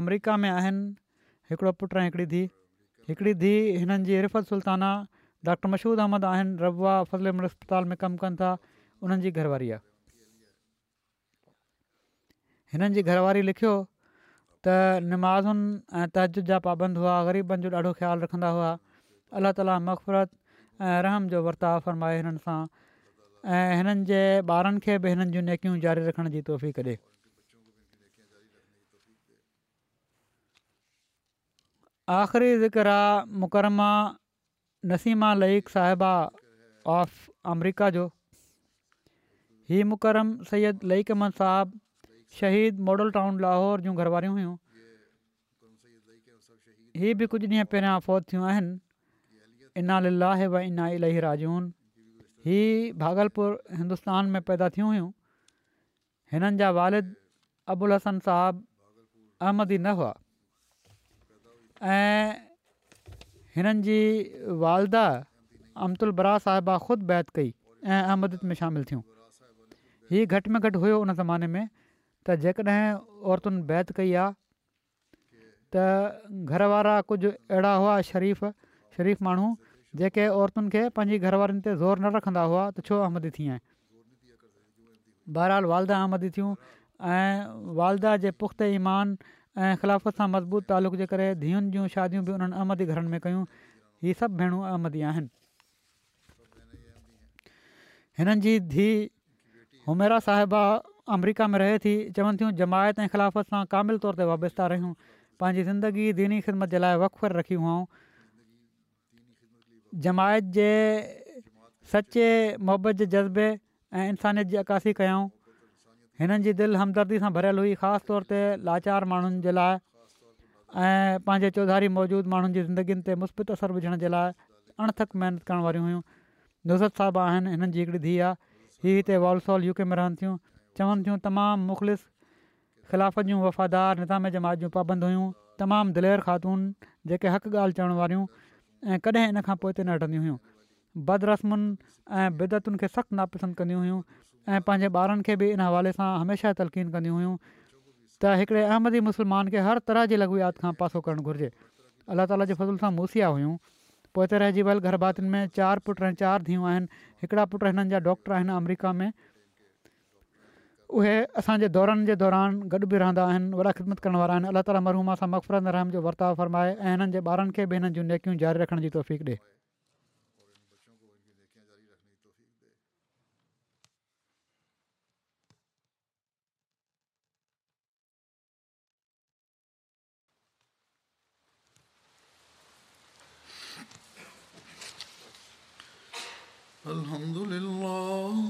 अमरिका में आहिनि हिकिड़ो पुटु ऐं हिकिड़ी धीउ हिकिड़ी धीउ हिननि जी इर्फ़त सुल्ताना डॉक्टर मशहूद अहमद आहिनि रबा फज़लेम अस्पताल में कमु कनि था हुननि जी घरवारी आहे हिननि जी घरवारी लिखियो त नमाज़ुनि ऐं तहजुद जा पाबंद हुआ ग़रीबनि जो ॾाढो ख़्यालु रखंदा हुआ अलाह ताली मफ़रत ऐं रहम जो वर्ताव फ़रमाए हिननि सां ऐं हिननि जे ॿारनि खे बि हिननि जूं नेकियूं जारी रखण जी तोहफ़ी करे आख़िरी ज़िक्र मुकरमा नसीमा लईक साहिबा ऑफ अमरीका जो हीउ मुकरम सैद लईक अहमद साहबु शहीद मॉडल टाउन लाहौर जूं घर वारियूं हुयूं हीअ बि कुझु ॾींहं पहिरियां फ़ौज थियूं आहिनि इना लाहे इना इलाही राजून हीअ भागलपुर हिंदुस्तान में पैदा थियूं हुयूं हिननि जा वालिद अबुल हसन साहब अहमदी न हुआ ऐं हिननि जी वालदा अमतुल बरा साहिबा ख़ुदि बाइत कई ऐं अहमद में शामिलु थियूं हीअ घटि में घटि हुयो ज़माने में त जेकॾहिं औरतुनि बैत कई आहे त घर वारा कुझु अहिड़ा हुआ शरीफ़ शरीफ़ माण्हू जेके औरतुनि खे पंहिंजी घरवारनि ते ज़ोर न रखंदा हुआ त छो आमदी थी बहरहाल वालदा आमदी थियूं ऐं वालदा जे पुख़्ते ईमान ऐं ख़िलाफ़त सां मज़बूत तालुक़ जे करे धीअनि जूं शादियूं बि उन्हनि अहमदी घरनि में कयूं हीअ सभु भेणूं अहमदी आहिनि हिननि जी धीउ हुमेरा साहिबा अमरीका में रहे थी चवनि थियूं जमायत ऐं ख़िलाफ़त सां कामिल तौर ते वाबस्ता रहियूं पंहिंजी ज़िंदगी दीनी ख़िदमत जे लाइ वकफरु रखी हुयूं जमायत जे सचे मुहबत जे जज़्बे ऐं इंसानियत जी अकासी कयूं हिननि जी दिलि हमदर्दी सां भरियलु हुई ख़ासि तौर ते लाचार माण्हुनि जे लाइ ऐं पंहिंजे चौधारी मौजूदु माण्हुनि जी ज़िंदगीनि ते मुस्बत असर विझण जे लाइ अणथक महिनत करण वारियूं हुयूं नुज़त साहबु आहिनि हिननि जी हिकिड़ी धीउ आहे हीअ हिते यूके में रहनि थियूं चवनि थियूं तमामु मुख़लिस ख़िलाफ़त जूं वफ़ादार निज़ाम जमात जूं पाबंद हुयूं तमामु दिलेर ख़ातून जेके हक़ ॻाल्हि चवण वारियूं ऐं कॾहिं इन खां पोइ त न हटंदियूं हुयूं बदरसमुनि ऐं बिदतुनि खे सख़्तु नापसंद कंदियूं हुयूं ऐं पंहिंजे ॿारनि खे बि इन हवाले सां हमेशह तलकीन कंदियूं हुयूं त हिकिड़े अहमदी मुसलमान खे हर तरह जी लघुयात खां पासो करणु घुरिजे अलाह ताला जे फज़ूल सां मूसिया हुयूं पोइ हिते रहिजी वियल में चारि पुट ऐं चारि थियूं आहिनि हिकिड़ा पुट हिननि जा डॉक्टर आहिनि में उहे असांजे दौरनि जे दौरान गॾु बि रहंदा आहिनि वॾा ख़िदमत करण वारा आहिनि अलाह ताला मरहूमा सां मक़फ़रत रहम जो वर्ताव फ़रमाए ऐं हिननि जे ॿारनि खे बि हिननि जूं नेकियूं जारी रखण जी तौफ़ीक़ ॾिए الحمد لله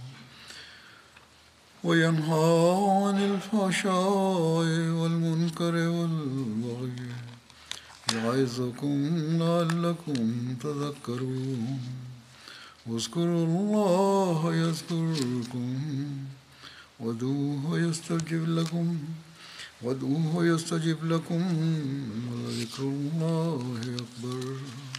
وينهى عن الفحشاء والمنكر والبغي يعظكم لعلكم تذكرون واذكروا الله يذكركم ودوه يستجب لكم ودوه يستجب لكم ولذكر الله أكبر